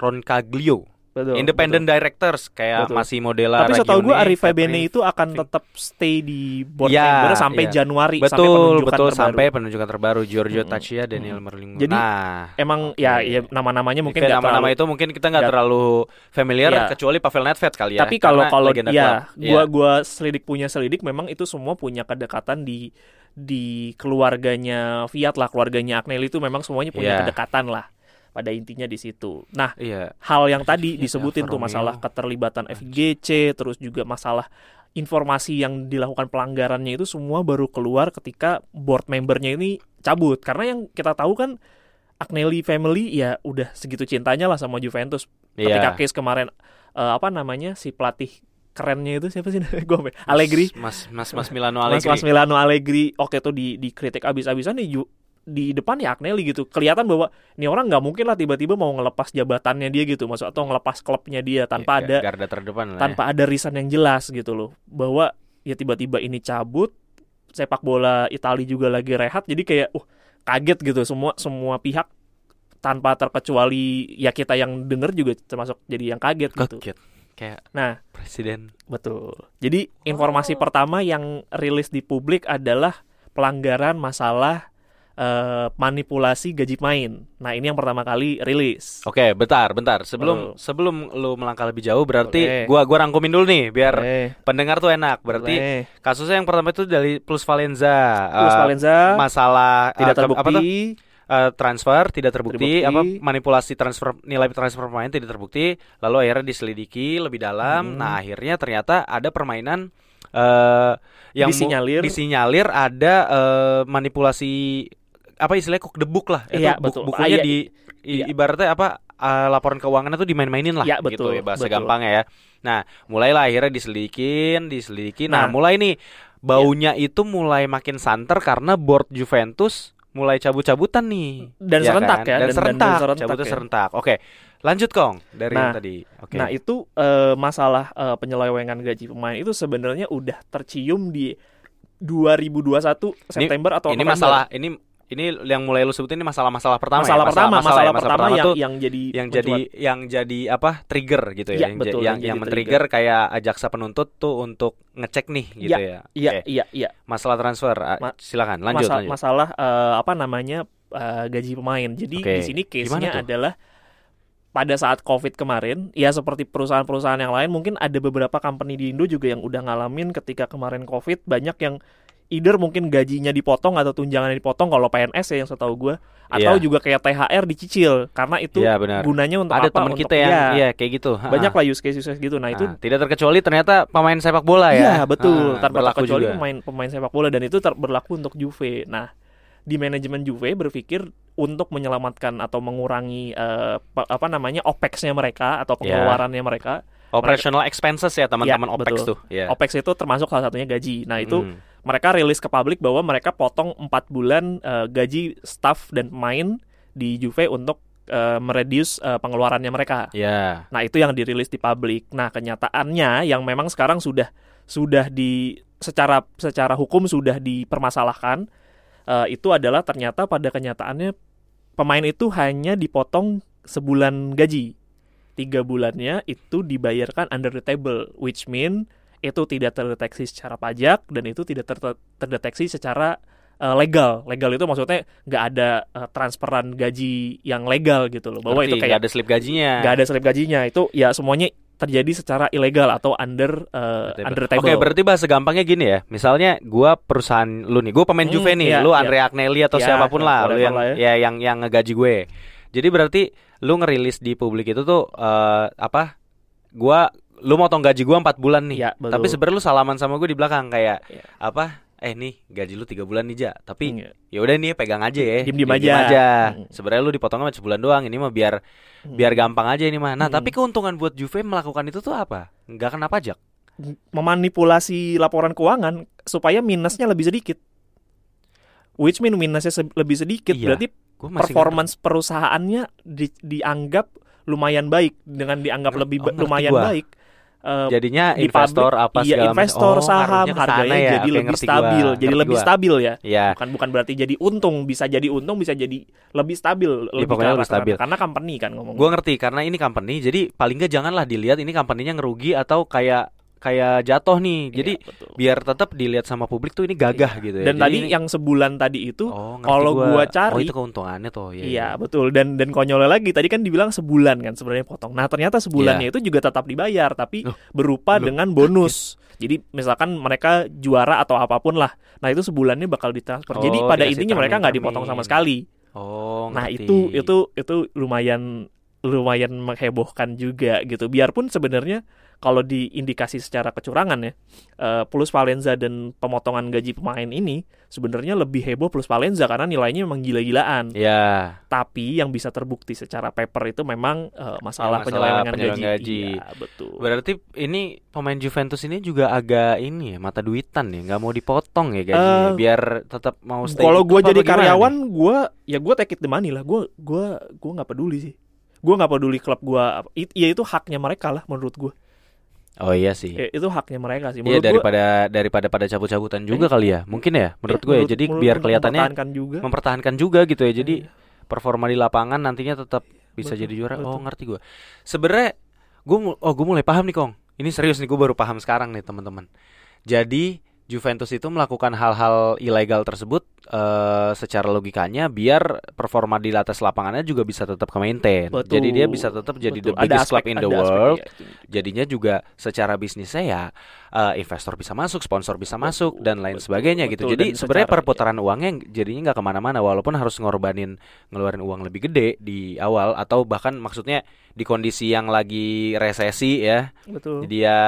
[SPEAKER 1] Roncaglio.
[SPEAKER 2] Betul
[SPEAKER 1] Independent directors kayak
[SPEAKER 2] Betul.
[SPEAKER 1] masih Modela
[SPEAKER 2] tapi setahu gue Arif Bene itu akan tetap stay di board
[SPEAKER 1] Ya,
[SPEAKER 2] member sampai
[SPEAKER 1] iya.
[SPEAKER 2] Januari sampai
[SPEAKER 1] betul
[SPEAKER 2] penunjukan
[SPEAKER 1] betul
[SPEAKER 2] terbaru.
[SPEAKER 1] sampai penunjukan terbaru Giorgio
[SPEAKER 2] Mm-mm.
[SPEAKER 1] Tacchia Daniel
[SPEAKER 2] Mm-mm.
[SPEAKER 1] Merlin
[SPEAKER 2] Jadi,
[SPEAKER 1] nah
[SPEAKER 2] emang ya ya nama-namanya mungkin nggak
[SPEAKER 1] nama-nama
[SPEAKER 2] terlalu
[SPEAKER 1] itu mungkin kita nggak terlalu familiar
[SPEAKER 2] Iya.
[SPEAKER 1] kecuali Pavel Nedved kali ya
[SPEAKER 2] Tapi kalau kalau ya, gua
[SPEAKER 1] Iya.
[SPEAKER 2] gua selidik punya selidik memang itu semua punya kedekatan di di keluarganya Fiat lah, keluarganya Agnelli itu memang semuanya punya
[SPEAKER 1] Iya.
[SPEAKER 2] kedekatan lah. Pada intinya di situ. Nah,
[SPEAKER 1] iya
[SPEAKER 2] hal yang tadi
[SPEAKER 1] Iya,
[SPEAKER 2] disebutin tuh masalah keterlibatan FGC, terus juga masalah informasi yang dilakukan pelanggarannya itu semua baru keluar ketika board membernya ini cabut. Karena yang kita tahu kan Agnelli family ya udah segitu cintanya lah sama Juventus.
[SPEAKER 1] Iya.
[SPEAKER 2] Ketika case kemarin eh, apa namanya si pelatih kerennya itu siapa sih *laughs* gue Allegri
[SPEAKER 1] Mas Mas Mas Milano
[SPEAKER 2] Mas
[SPEAKER 1] Allegri.
[SPEAKER 2] Mas Milano Allegri oke tuh di dikritik abis-abisan Ju- di depan ya Agnelli gitu kelihatan bahwa ini orang nggak mungkin lah tiba-tiba mau ngelepas jabatannya dia gitu maksud atau ngelepas klubnya dia tanpa
[SPEAKER 1] Iya,
[SPEAKER 2] ada
[SPEAKER 1] garda terdepan lah. ya.
[SPEAKER 2] tanpa ada reason yang jelas gitu loh bahwa ya tiba-tiba ini cabut sepak bola Italia juga lagi rehat jadi kayak uh kaget gitu semua semua pihak tanpa terkecuali ya kita yang denger juga termasuk jadi yang kaget
[SPEAKER 1] ya.
[SPEAKER 2] gitu.
[SPEAKER 1] Kaget. Kayak
[SPEAKER 2] Nah,
[SPEAKER 1] presiden.
[SPEAKER 2] betul. Jadi informasi pertama yang rilis di publik adalah pelanggaran masalah eh, manipulasi gaji main. Nah, ini yang pertama kali rilis.
[SPEAKER 1] Oke, bentar, bentar. Sebelum
[SPEAKER 2] Betul.
[SPEAKER 1] sebelum lu melangkah lebih jauh berarti
[SPEAKER 2] Boleh.
[SPEAKER 1] gua gua rangkumin dulu nih biar
[SPEAKER 2] Boleh,
[SPEAKER 1] pendengar tuh enak. Berarti
[SPEAKER 2] boleh.
[SPEAKER 1] kasusnya yang pertama itu dari Plus Valenza.
[SPEAKER 2] Plus
[SPEAKER 1] Eh,
[SPEAKER 2] Valenza
[SPEAKER 1] masalah
[SPEAKER 2] tidak
[SPEAKER 1] eh, ke- apa tuh?
[SPEAKER 2] terbukti.
[SPEAKER 1] Eh, transfer tidak terbukti,
[SPEAKER 2] Terbukti.
[SPEAKER 1] apa manipulasi transfer nilai transfer pemain tidak terbukti lalu akhirnya diselidiki lebih dalam
[SPEAKER 2] Hmm.
[SPEAKER 1] nah akhirnya ternyata ada permainan eh yang
[SPEAKER 2] Disinyalir.
[SPEAKER 1] disinyalir ada eh, manipulasi apa istilahnya the book lah itu
[SPEAKER 2] Iya,
[SPEAKER 1] buk-
[SPEAKER 2] betul.
[SPEAKER 1] bukunya
[SPEAKER 2] Ah, iya,
[SPEAKER 1] di i-
[SPEAKER 2] iya.
[SPEAKER 1] ibaratnya apa eh, laporan keuangannya tuh dimain-mainin lah
[SPEAKER 2] Iya,
[SPEAKER 1] gitu ya
[SPEAKER 2] betul,
[SPEAKER 1] bahasa
[SPEAKER 2] betul.
[SPEAKER 1] gampangnya ya nah mulailah akhirnya diselidikin diselidikin nah,
[SPEAKER 2] Nah.
[SPEAKER 1] mulai nih baunya itu mulai makin santer karena board Juventus mulai cabut-cabutan nih
[SPEAKER 2] Dan
[SPEAKER 1] Ya
[SPEAKER 2] serentak
[SPEAKER 1] kan?
[SPEAKER 2] ya,
[SPEAKER 1] dan,
[SPEAKER 2] dan- dan
[SPEAKER 1] serentak,
[SPEAKER 2] serentak
[SPEAKER 1] cabutnya
[SPEAKER 2] ya.
[SPEAKER 1] serentak. Oke, lanjut Kong dari yang
[SPEAKER 2] Nah,
[SPEAKER 1] tadi. Oke.
[SPEAKER 2] Nah itu eh, masalah eh, penyelewengan gaji pemain itu sebenarnya udah tercium di 2021 September atau
[SPEAKER 1] ini
[SPEAKER 2] November.
[SPEAKER 1] masalah ini ini yang mulai lu sebutin ini masalah-masalah pertama
[SPEAKER 2] masalah
[SPEAKER 1] ya?
[SPEAKER 2] pertama, masalah,
[SPEAKER 1] ya?
[SPEAKER 2] pertama, yang
[SPEAKER 1] tuh
[SPEAKER 2] yang jadi
[SPEAKER 1] yang jadi yang jadi apa trigger gitu ya,
[SPEAKER 2] Iya,
[SPEAKER 1] yang,
[SPEAKER 2] betul,
[SPEAKER 1] yang,
[SPEAKER 2] yang
[SPEAKER 1] men-trigger kayak jaksa penuntut tuh untuk ngecek nih gitu ya.
[SPEAKER 2] Iya,
[SPEAKER 1] Oke.
[SPEAKER 2] iya, iya.
[SPEAKER 1] Masalah transfer, ah,
[SPEAKER 2] Ma-
[SPEAKER 1] silakan lanjut
[SPEAKER 2] Masa-
[SPEAKER 1] lanjut.
[SPEAKER 2] Masalah eh, apa namanya eh, gaji pemain. Jadi
[SPEAKER 1] Oke,
[SPEAKER 2] di sini case-nya adalah pada saat COVID kemarin, ya seperti perusahaan-perusahaan yang lain, mungkin ada beberapa company di Indo juga yang udah ngalamin ketika kemarin COVID banyak yang either mungkin gajinya dipotong atau tunjangannya dipotong kalau PNS ya yang setahu gue atau
[SPEAKER 1] Iya.
[SPEAKER 2] juga kayak THR dicicil karena itu
[SPEAKER 1] Iya, benar.
[SPEAKER 2] gunanya untuk
[SPEAKER 1] Ada
[SPEAKER 2] apa?
[SPEAKER 1] teman kita yang
[SPEAKER 2] iya,
[SPEAKER 1] iya kayak gitu.
[SPEAKER 2] banyak
[SPEAKER 1] Ah,
[SPEAKER 2] lah use case use case gitu. Nah itu
[SPEAKER 1] ah. tidak terkecuali ternyata pemain sepak bola
[SPEAKER 2] Iya
[SPEAKER 1] ya.
[SPEAKER 2] betul,
[SPEAKER 1] Ah,
[SPEAKER 2] tanpa terkecuali
[SPEAKER 1] juga.
[SPEAKER 2] pemain pemain sepak bola dan itu ter- berlaku untuk Juve. Nah, di manajemen Juve berpikir untuk menyelamatkan atau mengurangi pa- apa namanya OPEX-nya mereka atau
[SPEAKER 1] Ya.
[SPEAKER 2] pengeluarannya mereka.
[SPEAKER 1] Operational expenses ya teman-teman
[SPEAKER 2] Iya,
[SPEAKER 1] OPEX
[SPEAKER 2] betul.
[SPEAKER 1] tuh. Ya.
[SPEAKER 2] OPEX itu termasuk salah satunya gaji. Nah, itu
[SPEAKER 1] Hmm.
[SPEAKER 2] mereka rilis ke publik bahwa mereka potong 4 bulan eh, gaji staff dan pemain di Juve untuk eh, mereduce eh, pengeluarannya mereka.
[SPEAKER 1] Ya.
[SPEAKER 2] Nah, itu yang dirilis di publik. Nah, kenyataannya yang memang sekarang sudah sudah di secara secara hukum sudah dipermasalahkan eh, itu adalah ternyata pada kenyataannya pemain itu hanya dipotong sebulan gaji. Tiga bulannya itu dibayarkan under the table, which mean itu tidak terdeteksi secara pajak dan itu tidak ter- terdeteksi secara eh, legal. Legal itu maksudnya nggak ada eh, transferan gaji yang legal gitu loh. Bahwa
[SPEAKER 1] Ngerti,
[SPEAKER 2] itu kayak
[SPEAKER 1] nggak ada slip gajinya.
[SPEAKER 2] nggak ada slip gajinya itu ya semuanya terjadi secara ilegal atau under uh, under the table.
[SPEAKER 1] Oke, berarti bahasa gampangnya gini ya. Misalnya gua perusahaan lu nih, gua pemain
[SPEAKER 2] Hmm,
[SPEAKER 1] Juve nih,
[SPEAKER 2] iya,
[SPEAKER 1] lu
[SPEAKER 2] iya.
[SPEAKER 1] Andre Agnelli atau
[SPEAKER 2] Iya,
[SPEAKER 1] siapa pun lah, lu yang
[SPEAKER 2] lah
[SPEAKER 1] ya. yang yang ngegaji gue. Jadi berarti lu ngerilis di publik itu tuh eh, apa? Gua lu motong gaji gua 4 bulan nih.
[SPEAKER 2] Betul.
[SPEAKER 1] Tapi sebenarnya lu salaman sama gue di belakang kayak
[SPEAKER 2] Iya.
[SPEAKER 1] apa? Eh nih gaji lu tiga bulan nih ja, tapi
[SPEAKER 2] Iya.
[SPEAKER 1] ya udah nih pegang aja ya.
[SPEAKER 2] Diem-diem
[SPEAKER 1] Diem-diem
[SPEAKER 2] aja. Hmm.
[SPEAKER 1] Sebenarnya lu dipotongnya cuma sebulan doang, ini mah biar
[SPEAKER 2] Hmm.
[SPEAKER 1] biar gampang aja ini mah. Nah,
[SPEAKER 2] Hmm.
[SPEAKER 1] tapi keuntungan buat Juve melakukan itu tuh apa? Nggak kena pajak.
[SPEAKER 2] memanipulasi laporan keuangan supaya minusnya lebih sedikit. Which mean minusnya se- lebih sedikit
[SPEAKER 1] Iya,
[SPEAKER 2] berarti
[SPEAKER 1] Gua masih
[SPEAKER 2] performance perusahaannya di- dianggap lumayan baik dengan dianggap
[SPEAKER 1] Nger-
[SPEAKER 2] lebih
[SPEAKER 1] oh,
[SPEAKER 2] lumayan
[SPEAKER 1] gua.
[SPEAKER 2] baik. Eh,
[SPEAKER 1] jadinya
[SPEAKER 2] di
[SPEAKER 1] investor apa
[SPEAKER 2] iya
[SPEAKER 1] segala macam.
[SPEAKER 2] investor
[SPEAKER 1] Oh,
[SPEAKER 2] saham harganya
[SPEAKER 1] ya.
[SPEAKER 2] jadi lebih
[SPEAKER 1] ngerti gua,
[SPEAKER 2] stabil, jadi
[SPEAKER 1] ngerti
[SPEAKER 2] lebih
[SPEAKER 1] gua.
[SPEAKER 2] stabil ya.
[SPEAKER 1] Iya.
[SPEAKER 2] Bukan bukan berarti jadi untung, bisa jadi untung, bisa jadi lebih stabil, lebih
[SPEAKER 1] Iya, pokoknya lebih
[SPEAKER 2] arah-
[SPEAKER 1] stabil.
[SPEAKER 2] Karena company kan ngomong.
[SPEAKER 1] Gue ngerti karena ini company, jadi paling nggak janganlah dilihat ini company-nya ngerugi atau kayak kayak jatuh nih.
[SPEAKER 2] Iya,
[SPEAKER 1] Jadi
[SPEAKER 2] betul.
[SPEAKER 1] biar tetap dilihat sama publik tuh ini gagah gitu ya.
[SPEAKER 2] Dan
[SPEAKER 1] Jadi
[SPEAKER 2] tadi
[SPEAKER 1] ini-
[SPEAKER 2] yang sebulan tadi itu
[SPEAKER 1] oh,
[SPEAKER 2] kalau gua
[SPEAKER 1] oh
[SPEAKER 2] cari-
[SPEAKER 1] itu keuntungannya tuh. Iya.
[SPEAKER 2] Iya betul dan dan konyolnya lagi tadi kan dibilang sebulan kan sebenarnya potong. Nah ternyata sebulannya itu juga tetap dibayar tapi
[SPEAKER 1] Loh,
[SPEAKER 2] berupa
[SPEAKER 1] loh,
[SPEAKER 2] dengan bonus. Jadi misalkan mereka juara atau apa pun lah, nah itu sebulannya bakal ditransfer. Jadi
[SPEAKER 1] Oh,
[SPEAKER 2] pada
[SPEAKER 1] dikasih
[SPEAKER 2] intinya mereka nggak dipotong sama sekali.
[SPEAKER 1] Oh,
[SPEAKER 2] Nah
[SPEAKER 1] ngerti.
[SPEAKER 2] itu itu itu lumayan lumayan menghebohkan juga gitu. Biarpun sebenarnya kalau diindikasi secara kecurangan ya, eh, plus Valenza dan pemotongan gaji pemain ini sebenarnya lebih heboh plus Valenza karena nilainya memang gila-gilaan.
[SPEAKER 1] Ya,
[SPEAKER 2] Tapi yang bisa terbukti secara paper itu memang eh, masalah,
[SPEAKER 1] Masalah
[SPEAKER 2] penyelewengan gaji.
[SPEAKER 1] gaji.
[SPEAKER 2] Iya, betul.
[SPEAKER 1] berarti ini pemain Juventus ini juga agak ini ya, mata duitan ya, nggak mau dipotong ya gajinya,
[SPEAKER 2] Eh,
[SPEAKER 1] biar tetap mau stay.
[SPEAKER 2] Kalau gue jadi karyawan, gue ya gue take it the money lah. Gue gua gua nggak peduli sih. Gue nggak peduli klub gue. Ya itu haknya mereka lah menurut gue.
[SPEAKER 1] Oh iya sih.
[SPEAKER 2] Ya, itu haknya mereka sih.
[SPEAKER 1] Iya
[SPEAKER 2] Menurut gua,
[SPEAKER 1] daripada daripada pada cabut-cabutan juga kali ya. Mungkin ya menurut
[SPEAKER 2] eh,
[SPEAKER 1] gue ya. Jadi
[SPEAKER 2] menurut-
[SPEAKER 1] biar kelihatannya
[SPEAKER 2] mempertahankan juga.
[SPEAKER 1] mempertahankan juga gitu ya. Jadi
[SPEAKER 2] Iya.
[SPEAKER 1] performa di lapangan nantinya tetap bisa
[SPEAKER 2] Betul,
[SPEAKER 1] jadi juara. Oh,
[SPEAKER 2] betul.
[SPEAKER 1] ngerti gue. Sebenarnya gue oh gue mulai paham nih, Kong. Ini serius nih gue baru paham sekarang nih, teman-teman. Jadi Juventus itu melakukan hal-hal ilegal tersebut eh, secara logikanya biar performa di atas lapangannya juga bisa tetap ke maintain.
[SPEAKER 2] Betul.
[SPEAKER 1] Jadi dia bisa tetap jadi
[SPEAKER 2] Betul.
[SPEAKER 1] the biggest club
[SPEAKER 2] aspek-
[SPEAKER 1] in the
[SPEAKER 2] aspek,
[SPEAKER 1] world.
[SPEAKER 2] itu.
[SPEAKER 1] Jadinya juga secara bisnisnya ya eh, investor bisa masuk, sponsor bisa masuk dan lain
[SPEAKER 2] betul,
[SPEAKER 1] sebagainya gitu.
[SPEAKER 2] betul.
[SPEAKER 1] Jadi
[SPEAKER 2] Dan
[SPEAKER 1] sebenarnya perputaran uangnya jadinya nggak ke mana-mana walaupun harus ngorbanin ngeluarin uang lebih gede di awal atau bahkan maksudnya di kondisi yang lagi resesi ya.
[SPEAKER 2] Betul.
[SPEAKER 1] Jadi ya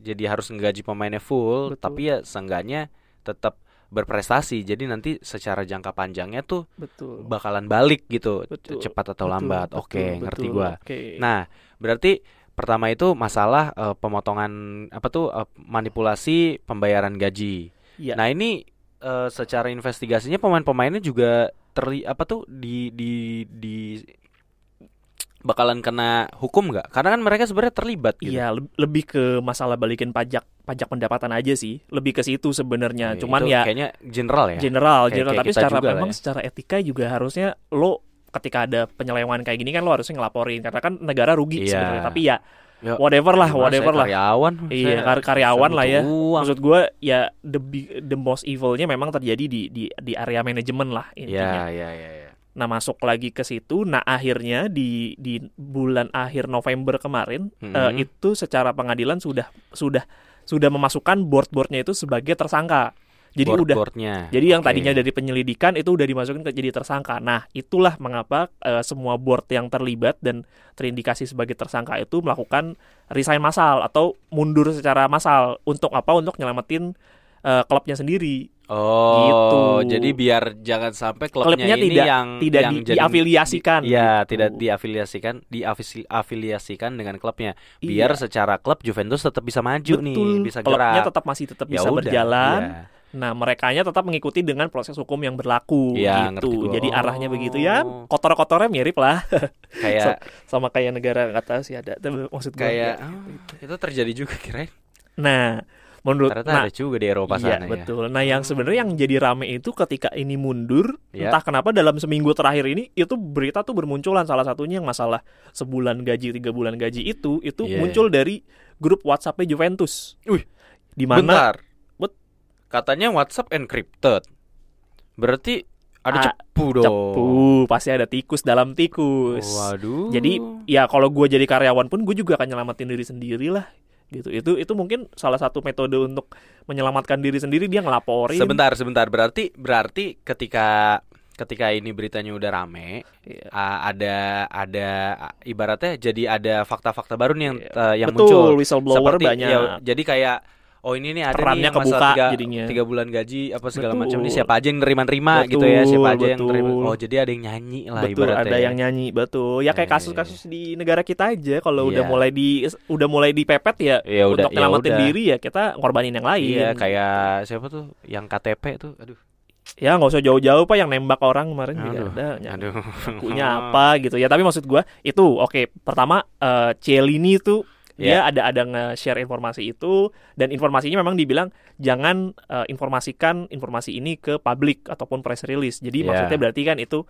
[SPEAKER 1] jadi harus ngegaji pemainnya full,
[SPEAKER 2] Betul.
[SPEAKER 1] tapi ya seenggaknya tetap berprestasi. Jadi nanti secara jangka panjangnya tuh
[SPEAKER 2] Betul.
[SPEAKER 1] bakalan balik gitu,
[SPEAKER 2] Betul.
[SPEAKER 1] cepat atau
[SPEAKER 2] Betul,
[SPEAKER 1] lambat.
[SPEAKER 2] betul,
[SPEAKER 1] Oke, ngerti
[SPEAKER 2] betul.
[SPEAKER 1] gua.
[SPEAKER 2] Oke.
[SPEAKER 1] Nah, berarti pertama itu masalah eh, pemotongan apa tuh eh, manipulasi pembayaran gaji.
[SPEAKER 2] Iya.
[SPEAKER 1] Nah, ini eh, secara investigasinya pemain-pemainnya juga terli apa tuh di di di bakalan kena hukum nggak? Karena kan mereka sebenarnya terlibat gitu.
[SPEAKER 2] Iya, leb- lebih ke masalah balikin pajak pajak pendapatan aja sih. Lebih ke situ sebenarnya.
[SPEAKER 1] Oke,
[SPEAKER 2] Cuman
[SPEAKER 1] itu
[SPEAKER 2] ya
[SPEAKER 1] kayaknya general ya.
[SPEAKER 2] general,
[SPEAKER 1] Kayak-
[SPEAKER 2] general
[SPEAKER 1] kayak
[SPEAKER 2] tapi secara memang
[SPEAKER 1] ya.
[SPEAKER 2] secara etika juga harusnya lo ketika ada penyelewengan kayak gini kan lo harusnya ngelaporin karena kan negara rugi
[SPEAKER 1] Iya.
[SPEAKER 2] sebenarnya. Tapi ya
[SPEAKER 1] Ya,
[SPEAKER 2] whatever lah, whatever lah.
[SPEAKER 1] Karyawan.
[SPEAKER 2] Iya, kar- karyawan lah ya.
[SPEAKER 1] uang.
[SPEAKER 2] Maksud gue ya the big- the most evilnya memang terjadi di di di area manajemen lah intinya.
[SPEAKER 1] Ya, ya, ya, ya.
[SPEAKER 2] Nah masuk lagi ke situ, nah akhirnya di di bulan akhir November kemarin
[SPEAKER 1] Mhm.
[SPEAKER 2] eh, itu secara pengadilan sudah sudah sudah memasukkan board-boardnya itu sebagai tersangka. Jadi udah
[SPEAKER 1] Board-boardnya.
[SPEAKER 2] jadi yang
[SPEAKER 1] Oke.
[SPEAKER 2] tadinya dari penyelidikan itu udah dimasukin ke jadi tersangka. Nah, itulah mengapa eh, semua board yang terlibat dan terindikasi sebagai tersangka itu melakukan resign massal atau mundur secara massal untuk apa? Untuk nyelamatin eh, klubnya sendiri.
[SPEAKER 1] Oh,
[SPEAKER 2] Gitu.
[SPEAKER 1] jadi biar jangan sampai klubnya,
[SPEAKER 2] Klubnya
[SPEAKER 1] ini
[SPEAKER 2] tidak-
[SPEAKER 1] yang
[SPEAKER 2] tidak
[SPEAKER 1] yang
[SPEAKER 2] di-
[SPEAKER 1] jadi-
[SPEAKER 2] diafiliasikan
[SPEAKER 1] di- Iya,
[SPEAKER 2] gitu.
[SPEAKER 1] tidak diafiliasikan, diafiliasikan dengan klubnya. Biar
[SPEAKER 2] Iya.
[SPEAKER 1] secara klub Juventus tetap bisa maju nih,
[SPEAKER 2] Betul.
[SPEAKER 1] bisa
[SPEAKER 2] klubnya
[SPEAKER 1] gerak.
[SPEAKER 2] tetap masih tetap
[SPEAKER 1] Ya
[SPEAKER 2] bisa
[SPEAKER 1] udah,
[SPEAKER 2] berjalan.
[SPEAKER 1] iya.
[SPEAKER 2] Nah, merekanya tetap mengikuti dengan proses hukum yang berlaku
[SPEAKER 1] ngerti
[SPEAKER 2] gitu.
[SPEAKER 1] gua.
[SPEAKER 2] Jadi arahnya
[SPEAKER 1] Oh.
[SPEAKER 2] begitu ya. Kotor-kotornya mirip lah *laughs*
[SPEAKER 1] Kayak
[SPEAKER 2] sama kayak negara nggak tahu sih ada tapi maksud gua
[SPEAKER 1] kayak
[SPEAKER 2] ya.
[SPEAKER 1] oh, itu terjadi juga kirain.
[SPEAKER 2] Nah, menurut
[SPEAKER 1] Ternyata
[SPEAKER 2] nah,
[SPEAKER 1] ada juga di Eropa
[SPEAKER 2] iya,
[SPEAKER 1] sana ya.
[SPEAKER 2] betul. Nah, yang sebenarnya yang jadi rame itu ketika ini mundur,
[SPEAKER 1] Iya.
[SPEAKER 2] entah kenapa dalam seminggu terakhir ini itu berita tuh bermunculan salah satunya yang masalah sebulan gaji tiga bulan gaji itu itu
[SPEAKER 1] Iya.
[SPEAKER 2] muncul dari grup WhatsApp Juventus.
[SPEAKER 1] Wih,
[SPEAKER 2] di mana
[SPEAKER 1] Bentar. Katanya WhatsApp encrypted. Berarti ada
[SPEAKER 2] Ah,
[SPEAKER 1] cepu dong.
[SPEAKER 2] cepu, pasti ada tikus dalam tikus.
[SPEAKER 1] Waduh.
[SPEAKER 2] Jadi ya kalau gue jadi karyawan pun gue juga akan nyelamatin diri sendiri lah gitu. Itu itu mungkin salah satu metode untuk menyelamatkan diri sendiri dia ngelaporin.
[SPEAKER 1] Sebentar, sebentar. Berarti berarti ketika ketika ini beritanya udah rame,
[SPEAKER 2] Iya.
[SPEAKER 1] ah, ada ada ibaratnya jadi ada fakta-fakta baru nih yang
[SPEAKER 2] Iya.
[SPEAKER 1] eh, yang
[SPEAKER 2] Betul,
[SPEAKER 1] muncul.
[SPEAKER 2] whistleblower
[SPEAKER 1] Seperti,
[SPEAKER 2] banyak.
[SPEAKER 1] ya, jadi kayak oh ini nih ada
[SPEAKER 2] Perannya
[SPEAKER 1] nih yang masalah
[SPEAKER 2] kebuka
[SPEAKER 1] tiga,
[SPEAKER 2] jadinya.
[SPEAKER 1] tiga bulan gaji apa segala
[SPEAKER 2] Betul.
[SPEAKER 1] macam ini siapa aja yang nerima-nerima gitu ya, siapa aja yang nerima. Oh, jadi ada yang nyanyi lah
[SPEAKER 2] betul
[SPEAKER 1] ibaratnya.
[SPEAKER 2] ada
[SPEAKER 1] ya.
[SPEAKER 2] yang nyanyi betul ya kayak
[SPEAKER 1] Iya.
[SPEAKER 2] kasus-kasus di negara kita aja kalau udah
[SPEAKER 1] Iya.
[SPEAKER 2] mulai di udah mulai dipepet ya
[SPEAKER 1] Ya udah,
[SPEAKER 2] untuk
[SPEAKER 1] ya
[SPEAKER 2] nyelamatin
[SPEAKER 1] udah.
[SPEAKER 2] diri ya kita ngorbanin yang lain
[SPEAKER 1] Iya, kayak siapa tuh yang KTP tuh. Aduh.
[SPEAKER 2] ya nggak usah jauh-jauh pak yang nembak orang kemarin juga
[SPEAKER 1] Aduh.
[SPEAKER 2] ada ny-
[SPEAKER 1] Aduh.
[SPEAKER 2] punya apa gitu ya tapi maksud gua itu oke pertama eh Cielini tuh dia
[SPEAKER 1] Iya.
[SPEAKER 2] ada ada nge-share informasi itu dan informasinya memang dibilang jangan eh, informasikan informasi ini ke publik ataupun press release jadi
[SPEAKER 1] Iya.
[SPEAKER 2] maksudnya berarti kan itu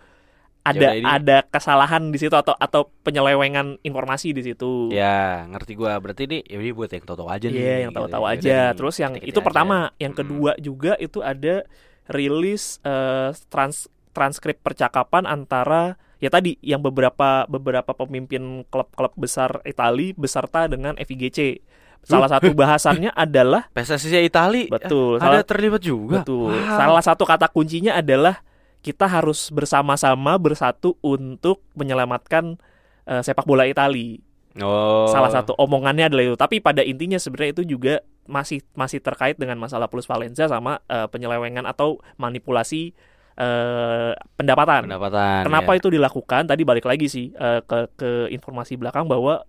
[SPEAKER 2] ada
[SPEAKER 1] ini-
[SPEAKER 2] ada kesalahan di situ atau atau penyelewengan informasi di situ
[SPEAKER 1] Ya, ngerti gua. Berarti ini ya ini buat yang tahu-tahu aja nih.
[SPEAKER 2] Iya, yang
[SPEAKER 1] gitu.
[SPEAKER 2] tahu-tahu
[SPEAKER 1] Ya
[SPEAKER 2] aja. Terus yang itu
[SPEAKER 1] aja.
[SPEAKER 2] pertama, yang
[SPEAKER 1] Mm-mm.
[SPEAKER 2] kedua juga itu ada rilis eh, trans transkrip percakapan antara ya tadi yang beberapa beberapa pemimpin klub-klub besar Itali beserta dengan FIGC. Salah satu bahasannya *laughs* adalah
[SPEAKER 1] PSSI Itali
[SPEAKER 2] betul,
[SPEAKER 1] ada
[SPEAKER 2] salah,
[SPEAKER 1] terlibat juga.
[SPEAKER 2] betul.
[SPEAKER 1] Wow.
[SPEAKER 2] Salah satu kata kuncinya adalah kita harus bersama-sama bersatu untuk menyelamatkan eh, sepak bola Itali.
[SPEAKER 1] Oh.
[SPEAKER 2] Salah satu omongannya adalah itu. Tapi pada intinya sebenarnya itu juga masih masih terkait dengan masalah plus valenza sama eh, penyelewengan atau manipulasi eh, pendapatan.
[SPEAKER 1] pendapatan.
[SPEAKER 2] Kenapa
[SPEAKER 1] ya.
[SPEAKER 2] itu dilakukan? Tadi balik lagi sih eh, ke ke informasi belakang bahwa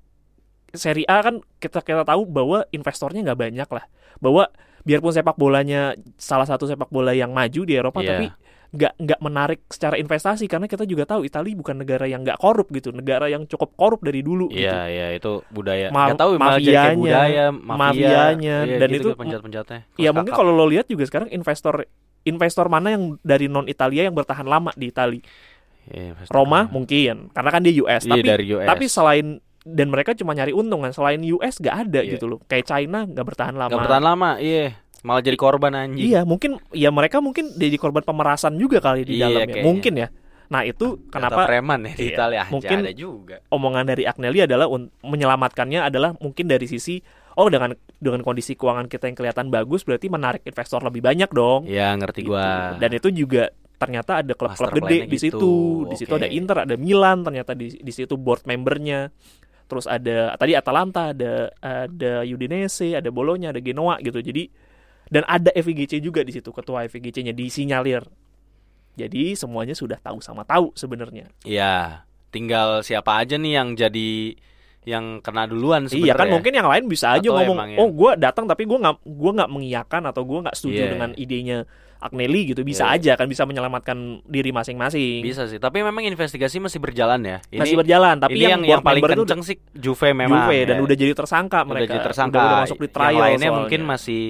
[SPEAKER 2] Serie A kan kita kita tahu bahwa investornya nggak banyak lah. Bahwa biarpun sepak bolanya salah satu sepak bola yang maju di Eropa,
[SPEAKER 1] Iya.
[SPEAKER 2] tapi nggak nggak menarik secara investasi karena kita juga tahu Italia bukan negara yang nggak korup gitu, negara yang cukup korup dari dulu. gitu.
[SPEAKER 1] Iya, iya itu budaya.
[SPEAKER 2] Ma-
[SPEAKER 1] Nggak tahu
[SPEAKER 2] mafianya,
[SPEAKER 1] budaya, mafia.
[SPEAKER 2] mafianya,
[SPEAKER 1] Iya,
[SPEAKER 2] dan
[SPEAKER 1] gitu,
[SPEAKER 2] itu-
[SPEAKER 1] penjahat-penjahatnya.
[SPEAKER 2] Ya
[SPEAKER 1] Kelas
[SPEAKER 2] mungkin kalau lo lihat juga sekarang investor investor mana yang dari non Italia yang bertahan lama di Italia?
[SPEAKER 1] Iya, pasti.
[SPEAKER 2] Roma mungkin karena kan dia US,
[SPEAKER 1] Iya,
[SPEAKER 2] tapi
[SPEAKER 1] dari US.
[SPEAKER 2] tapi selain dan mereka cuma nyari untung kan selain US gak ada
[SPEAKER 1] Iya.
[SPEAKER 2] gitu loh kayak China nggak bertahan lama
[SPEAKER 1] Nggak bertahan lama, iya. Malah jadi korban anjing.
[SPEAKER 2] iya mungkin ya mereka mungkin jadi korban pemerasan juga kali di
[SPEAKER 1] Iya,
[SPEAKER 2] dalamnya mungkin ya nah itu kenapa
[SPEAKER 1] preman ya di
[SPEAKER 2] Iya,
[SPEAKER 1] Italia
[SPEAKER 2] mungkin-
[SPEAKER 1] ada juga.
[SPEAKER 2] omongan dari Agnelli adalah menyelamatkannya adalah mungkin dari sisi oh dengan dengan kondisi keuangan kita yang kelihatan bagus berarti menarik investor lebih banyak dong.
[SPEAKER 1] Iya, ngerti
[SPEAKER 2] gitu.
[SPEAKER 1] gua.
[SPEAKER 2] dan itu juga ternyata ada klub-klub gede
[SPEAKER 1] plan-nya
[SPEAKER 2] di
[SPEAKER 1] gitu,
[SPEAKER 2] situ. Di situ
[SPEAKER 1] oke.
[SPEAKER 2] ada Inter ada Milan ternyata di di situ board membernya. Terus ada tadi Atalanta ada ada Udinese ada Bologna ada Genoa gitu. Jadi dan ada FIGC juga di situ ketua FIGC-nya disinyalir. Jadi semuanya sudah tahu sama tahu sebenarnya.
[SPEAKER 1] Iya, tinggal siapa aja nih yang jadi yang kena duluan sebenarnya.
[SPEAKER 2] iya kan mungkin yang lain bisa aja
[SPEAKER 1] Atau
[SPEAKER 2] ngomong
[SPEAKER 1] ya?
[SPEAKER 2] oh gue datang tapi gue nggak gua nggak mengiyakan atau gue nggak setuju
[SPEAKER 1] Iya.
[SPEAKER 2] dengan idenya Agnelli gitu bisa
[SPEAKER 1] Iya.
[SPEAKER 2] aja kan bisa menyelamatkan diri masing-masing
[SPEAKER 1] bisa sih. Tapi memang investigasi masih berjalan ya. Ini
[SPEAKER 2] masih berjalan tapi
[SPEAKER 1] ini
[SPEAKER 2] yang,
[SPEAKER 1] yang, paling kenceng sih Juve memang.
[SPEAKER 2] Juve dan
[SPEAKER 1] ya.
[SPEAKER 2] udah jadi tersangka
[SPEAKER 1] Udah
[SPEAKER 2] mereka
[SPEAKER 1] jadi tersangka.
[SPEAKER 2] udah, udah masuk di trial
[SPEAKER 1] yang lainnya
[SPEAKER 2] soalnya.
[SPEAKER 1] mungkin masih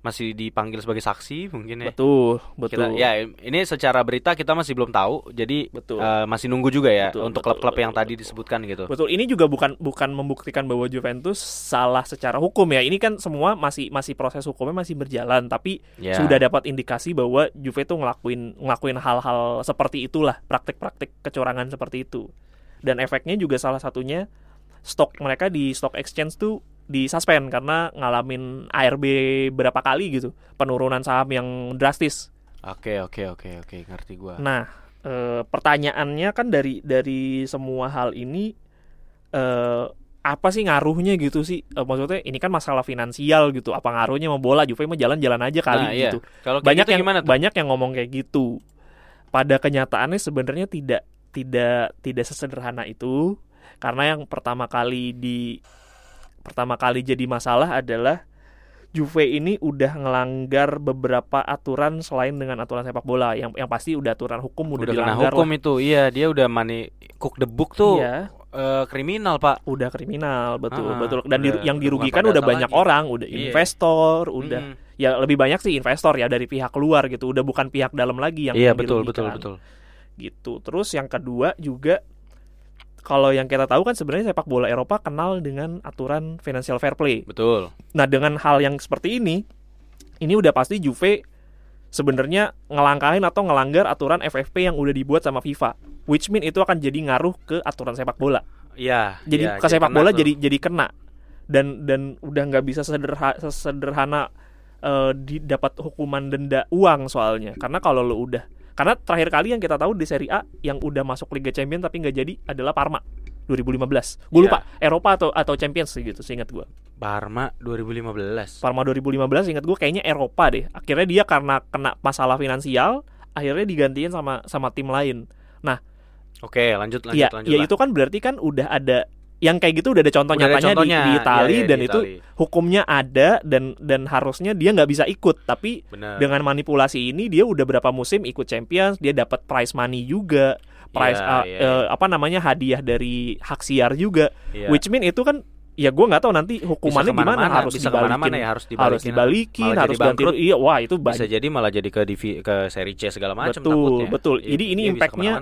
[SPEAKER 1] masih dipanggil sebagai saksi mungkin ya.
[SPEAKER 2] betul
[SPEAKER 1] Kita,
[SPEAKER 2] betul
[SPEAKER 1] ya ini secara berita kita masih belum tahu. Jadi
[SPEAKER 2] Betul.
[SPEAKER 1] eh, masih nunggu juga ya
[SPEAKER 2] Betul,
[SPEAKER 1] untuk
[SPEAKER 2] betul,
[SPEAKER 1] klub-klub yang
[SPEAKER 2] betul,
[SPEAKER 1] tadi disebutkan gitu.
[SPEAKER 2] betul ini juga bukan bukan membuktikan bahwa Juventus salah secara hukum ya ini kan semua masih masih proses hukumnya masih berjalan tapi
[SPEAKER 1] Ya.
[SPEAKER 2] sudah dapat indikasi bahwa Juve tuh ngelakuin ngelakuin hal-hal seperti itulah praktik-praktik kecurangan seperti itu dan efeknya juga salah satunya stok mereka di stock exchange tuh disuspend karena ngalamin ARB berapa kali gitu penurunan saham yang drastis
[SPEAKER 1] Oke oke oke oke ngerti gua.
[SPEAKER 2] Nah, eh, pertanyaannya kan dari dari semua hal ini eh apa sih ngaruhnya gitu sih? Eh, maksudnya ini kan masalah finansial gitu. Apa ngaruhnya sama bola? Juve mah jalan-jalan aja kali
[SPEAKER 1] Nah, iya.
[SPEAKER 2] gitu.
[SPEAKER 1] Kalau kayak
[SPEAKER 2] Banyak
[SPEAKER 1] gitu
[SPEAKER 2] yang
[SPEAKER 1] gimana tuh?
[SPEAKER 2] banyak yang ngomong kayak gitu. Pada kenyataannya sebenarnya tidak tidak tidak sesederhana itu karena yang pertama kali di pertama kali jadi masalah adalah Juve ini udah ngelanggar beberapa aturan selain dengan aturan sepak bola yang yang pasti udah aturan hukum udah,
[SPEAKER 1] udah
[SPEAKER 2] dilanggar
[SPEAKER 1] hukum
[SPEAKER 2] lah.
[SPEAKER 1] itu. Iya, dia udah money cook the book tuh.
[SPEAKER 2] Iya,
[SPEAKER 1] eh, kriminal, Pak.
[SPEAKER 2] udah kriminal betul
[SPEAKER 1] Ah,
[SPEAKER 2] betul dan di-
[SPEAKER 1] udah-
[SPEAKER 2] yang
[SPEAKER 1] udah
[SPEAKER 2] dirugikan udah banyak
[SPEAKER 1] lagi.
[SPEAKER 2] orang, udah
[SPEAKER 1] Iya.
[SPEAKER 2] investor, udah
[SPEAKER 1] Mm.
[SPEAKER 2] ya lebih banyak sih investor ya dari pihak luar gitu, udah bukan pihak dalam lagi yang
[SPEAKER 1] Iya,
[SPEAKER 2] yang
[SPEAKER 1] betul betul betul.
[SPEAKER 2] gitu. Terus yang kedua juga kalau yang kita tahu kan sebenarnya sepak bola Eropa kenal dengan aturan financial fair play.
[SPEAKER 1] Betul.
[SPEAKER 2] Nah, dengan hal yang seperti ini, ini udah pasti Juve sebenarnya ngelangkahin atau ngelanggar aturan FFP yang udah dibuat sama FIFA. Which mean itu akan jadi ngaruh ke aturan sepak bola.
[SPEAKER 1] Iya.
[SPEAKER 2] Jadi
[SPEAKER 1] iya,
[SPEAKER 2] ke sepak bola
[SPEAKER 1] tuh.
[SPEAKER 2] jadi jadi kena. Dan dan udah nggak bisa sederhana sesederhana eh, didapat hukuman denda uang soalnya. Karena kalau lo udah karena terakhir kali yang kita tahu di Serie A yang udah masuk Liga Champions tapi nggak jadi adalah Parma 2015. Gue
[SPEAKER 1] Iya.
[SPEAKER 2] lupa Eropa atau atau Champions gitu seingat gue.
[SPEAKER 1] Parma 2015.
[SPEAKER 2] Parma 2015 ingat gue kayaknya Eropa deh. Akhirnya dia karena kena masalah finansial, akhirnya digantiin sama sama tim lain.
[SPEAKER 1] Oke, lanjut lanjut
[SPEAKER 2] Iya,
[SPEAKER 1] lanjut.
[SPEAKER 2] ya
[SPEAKER 1] lah.
[SPEAKER 2] itu kan berarti kan udah ada yang kayak gitu udah ada contoh
[SPEAKER 1] Udah ada
[SPEAKER 2] nyatanya di-
[SPEAKER 1] contohnya.
[SPEAKER 2] di, Itali
[SPEAKER 1] Iya, iya,
[SPEAKER 2] dan
[SPEAKER 1] di
[SPEAKER 2] itu
[SPEAKER 1] Itali.
[SPEAKER 2] hukumnya ada dan dan harusnya dia nggak bisa ikut tapi
[SPEAKER 1] Benar.
[SPEAKER 2] dengan manipulasi ini dia udah berapa musim ikut Champions dia dapat prize money juga prize
[SPEAKER 1] Iya,
[SPEAKER 2] uh,
[SPEAKER 1] iya,
[SPEAKER 2] eh, apa namanya hadiah dari hak siar juga
[SPEAKER 1] Iya.
[SPEAKER 2] which mean itu kan ya gue nggak tahu nanti hukumannya gimana harus
[SPEAKER 1] bisa
[SPEAKER 2] dibalikin
[SPEAKER 1] ke mana-mana ya harus dibalikin.
[SPEAKER 2] harus dibalikin harus ganti
[SPEAKER 1] bangkrut.
[SPEAKER 2] iya wah itu
[SPEAKER 1] bisa jadi malah jadi ke divi, ke seri C segala macam
[SPEAKER 2] Betul,
[SPEAKER 1] takutnya.
[SPEAKER 2] betul.
[SPEAKER 1] Iya,
[SPEAKER 2] Jadi ini impact-nya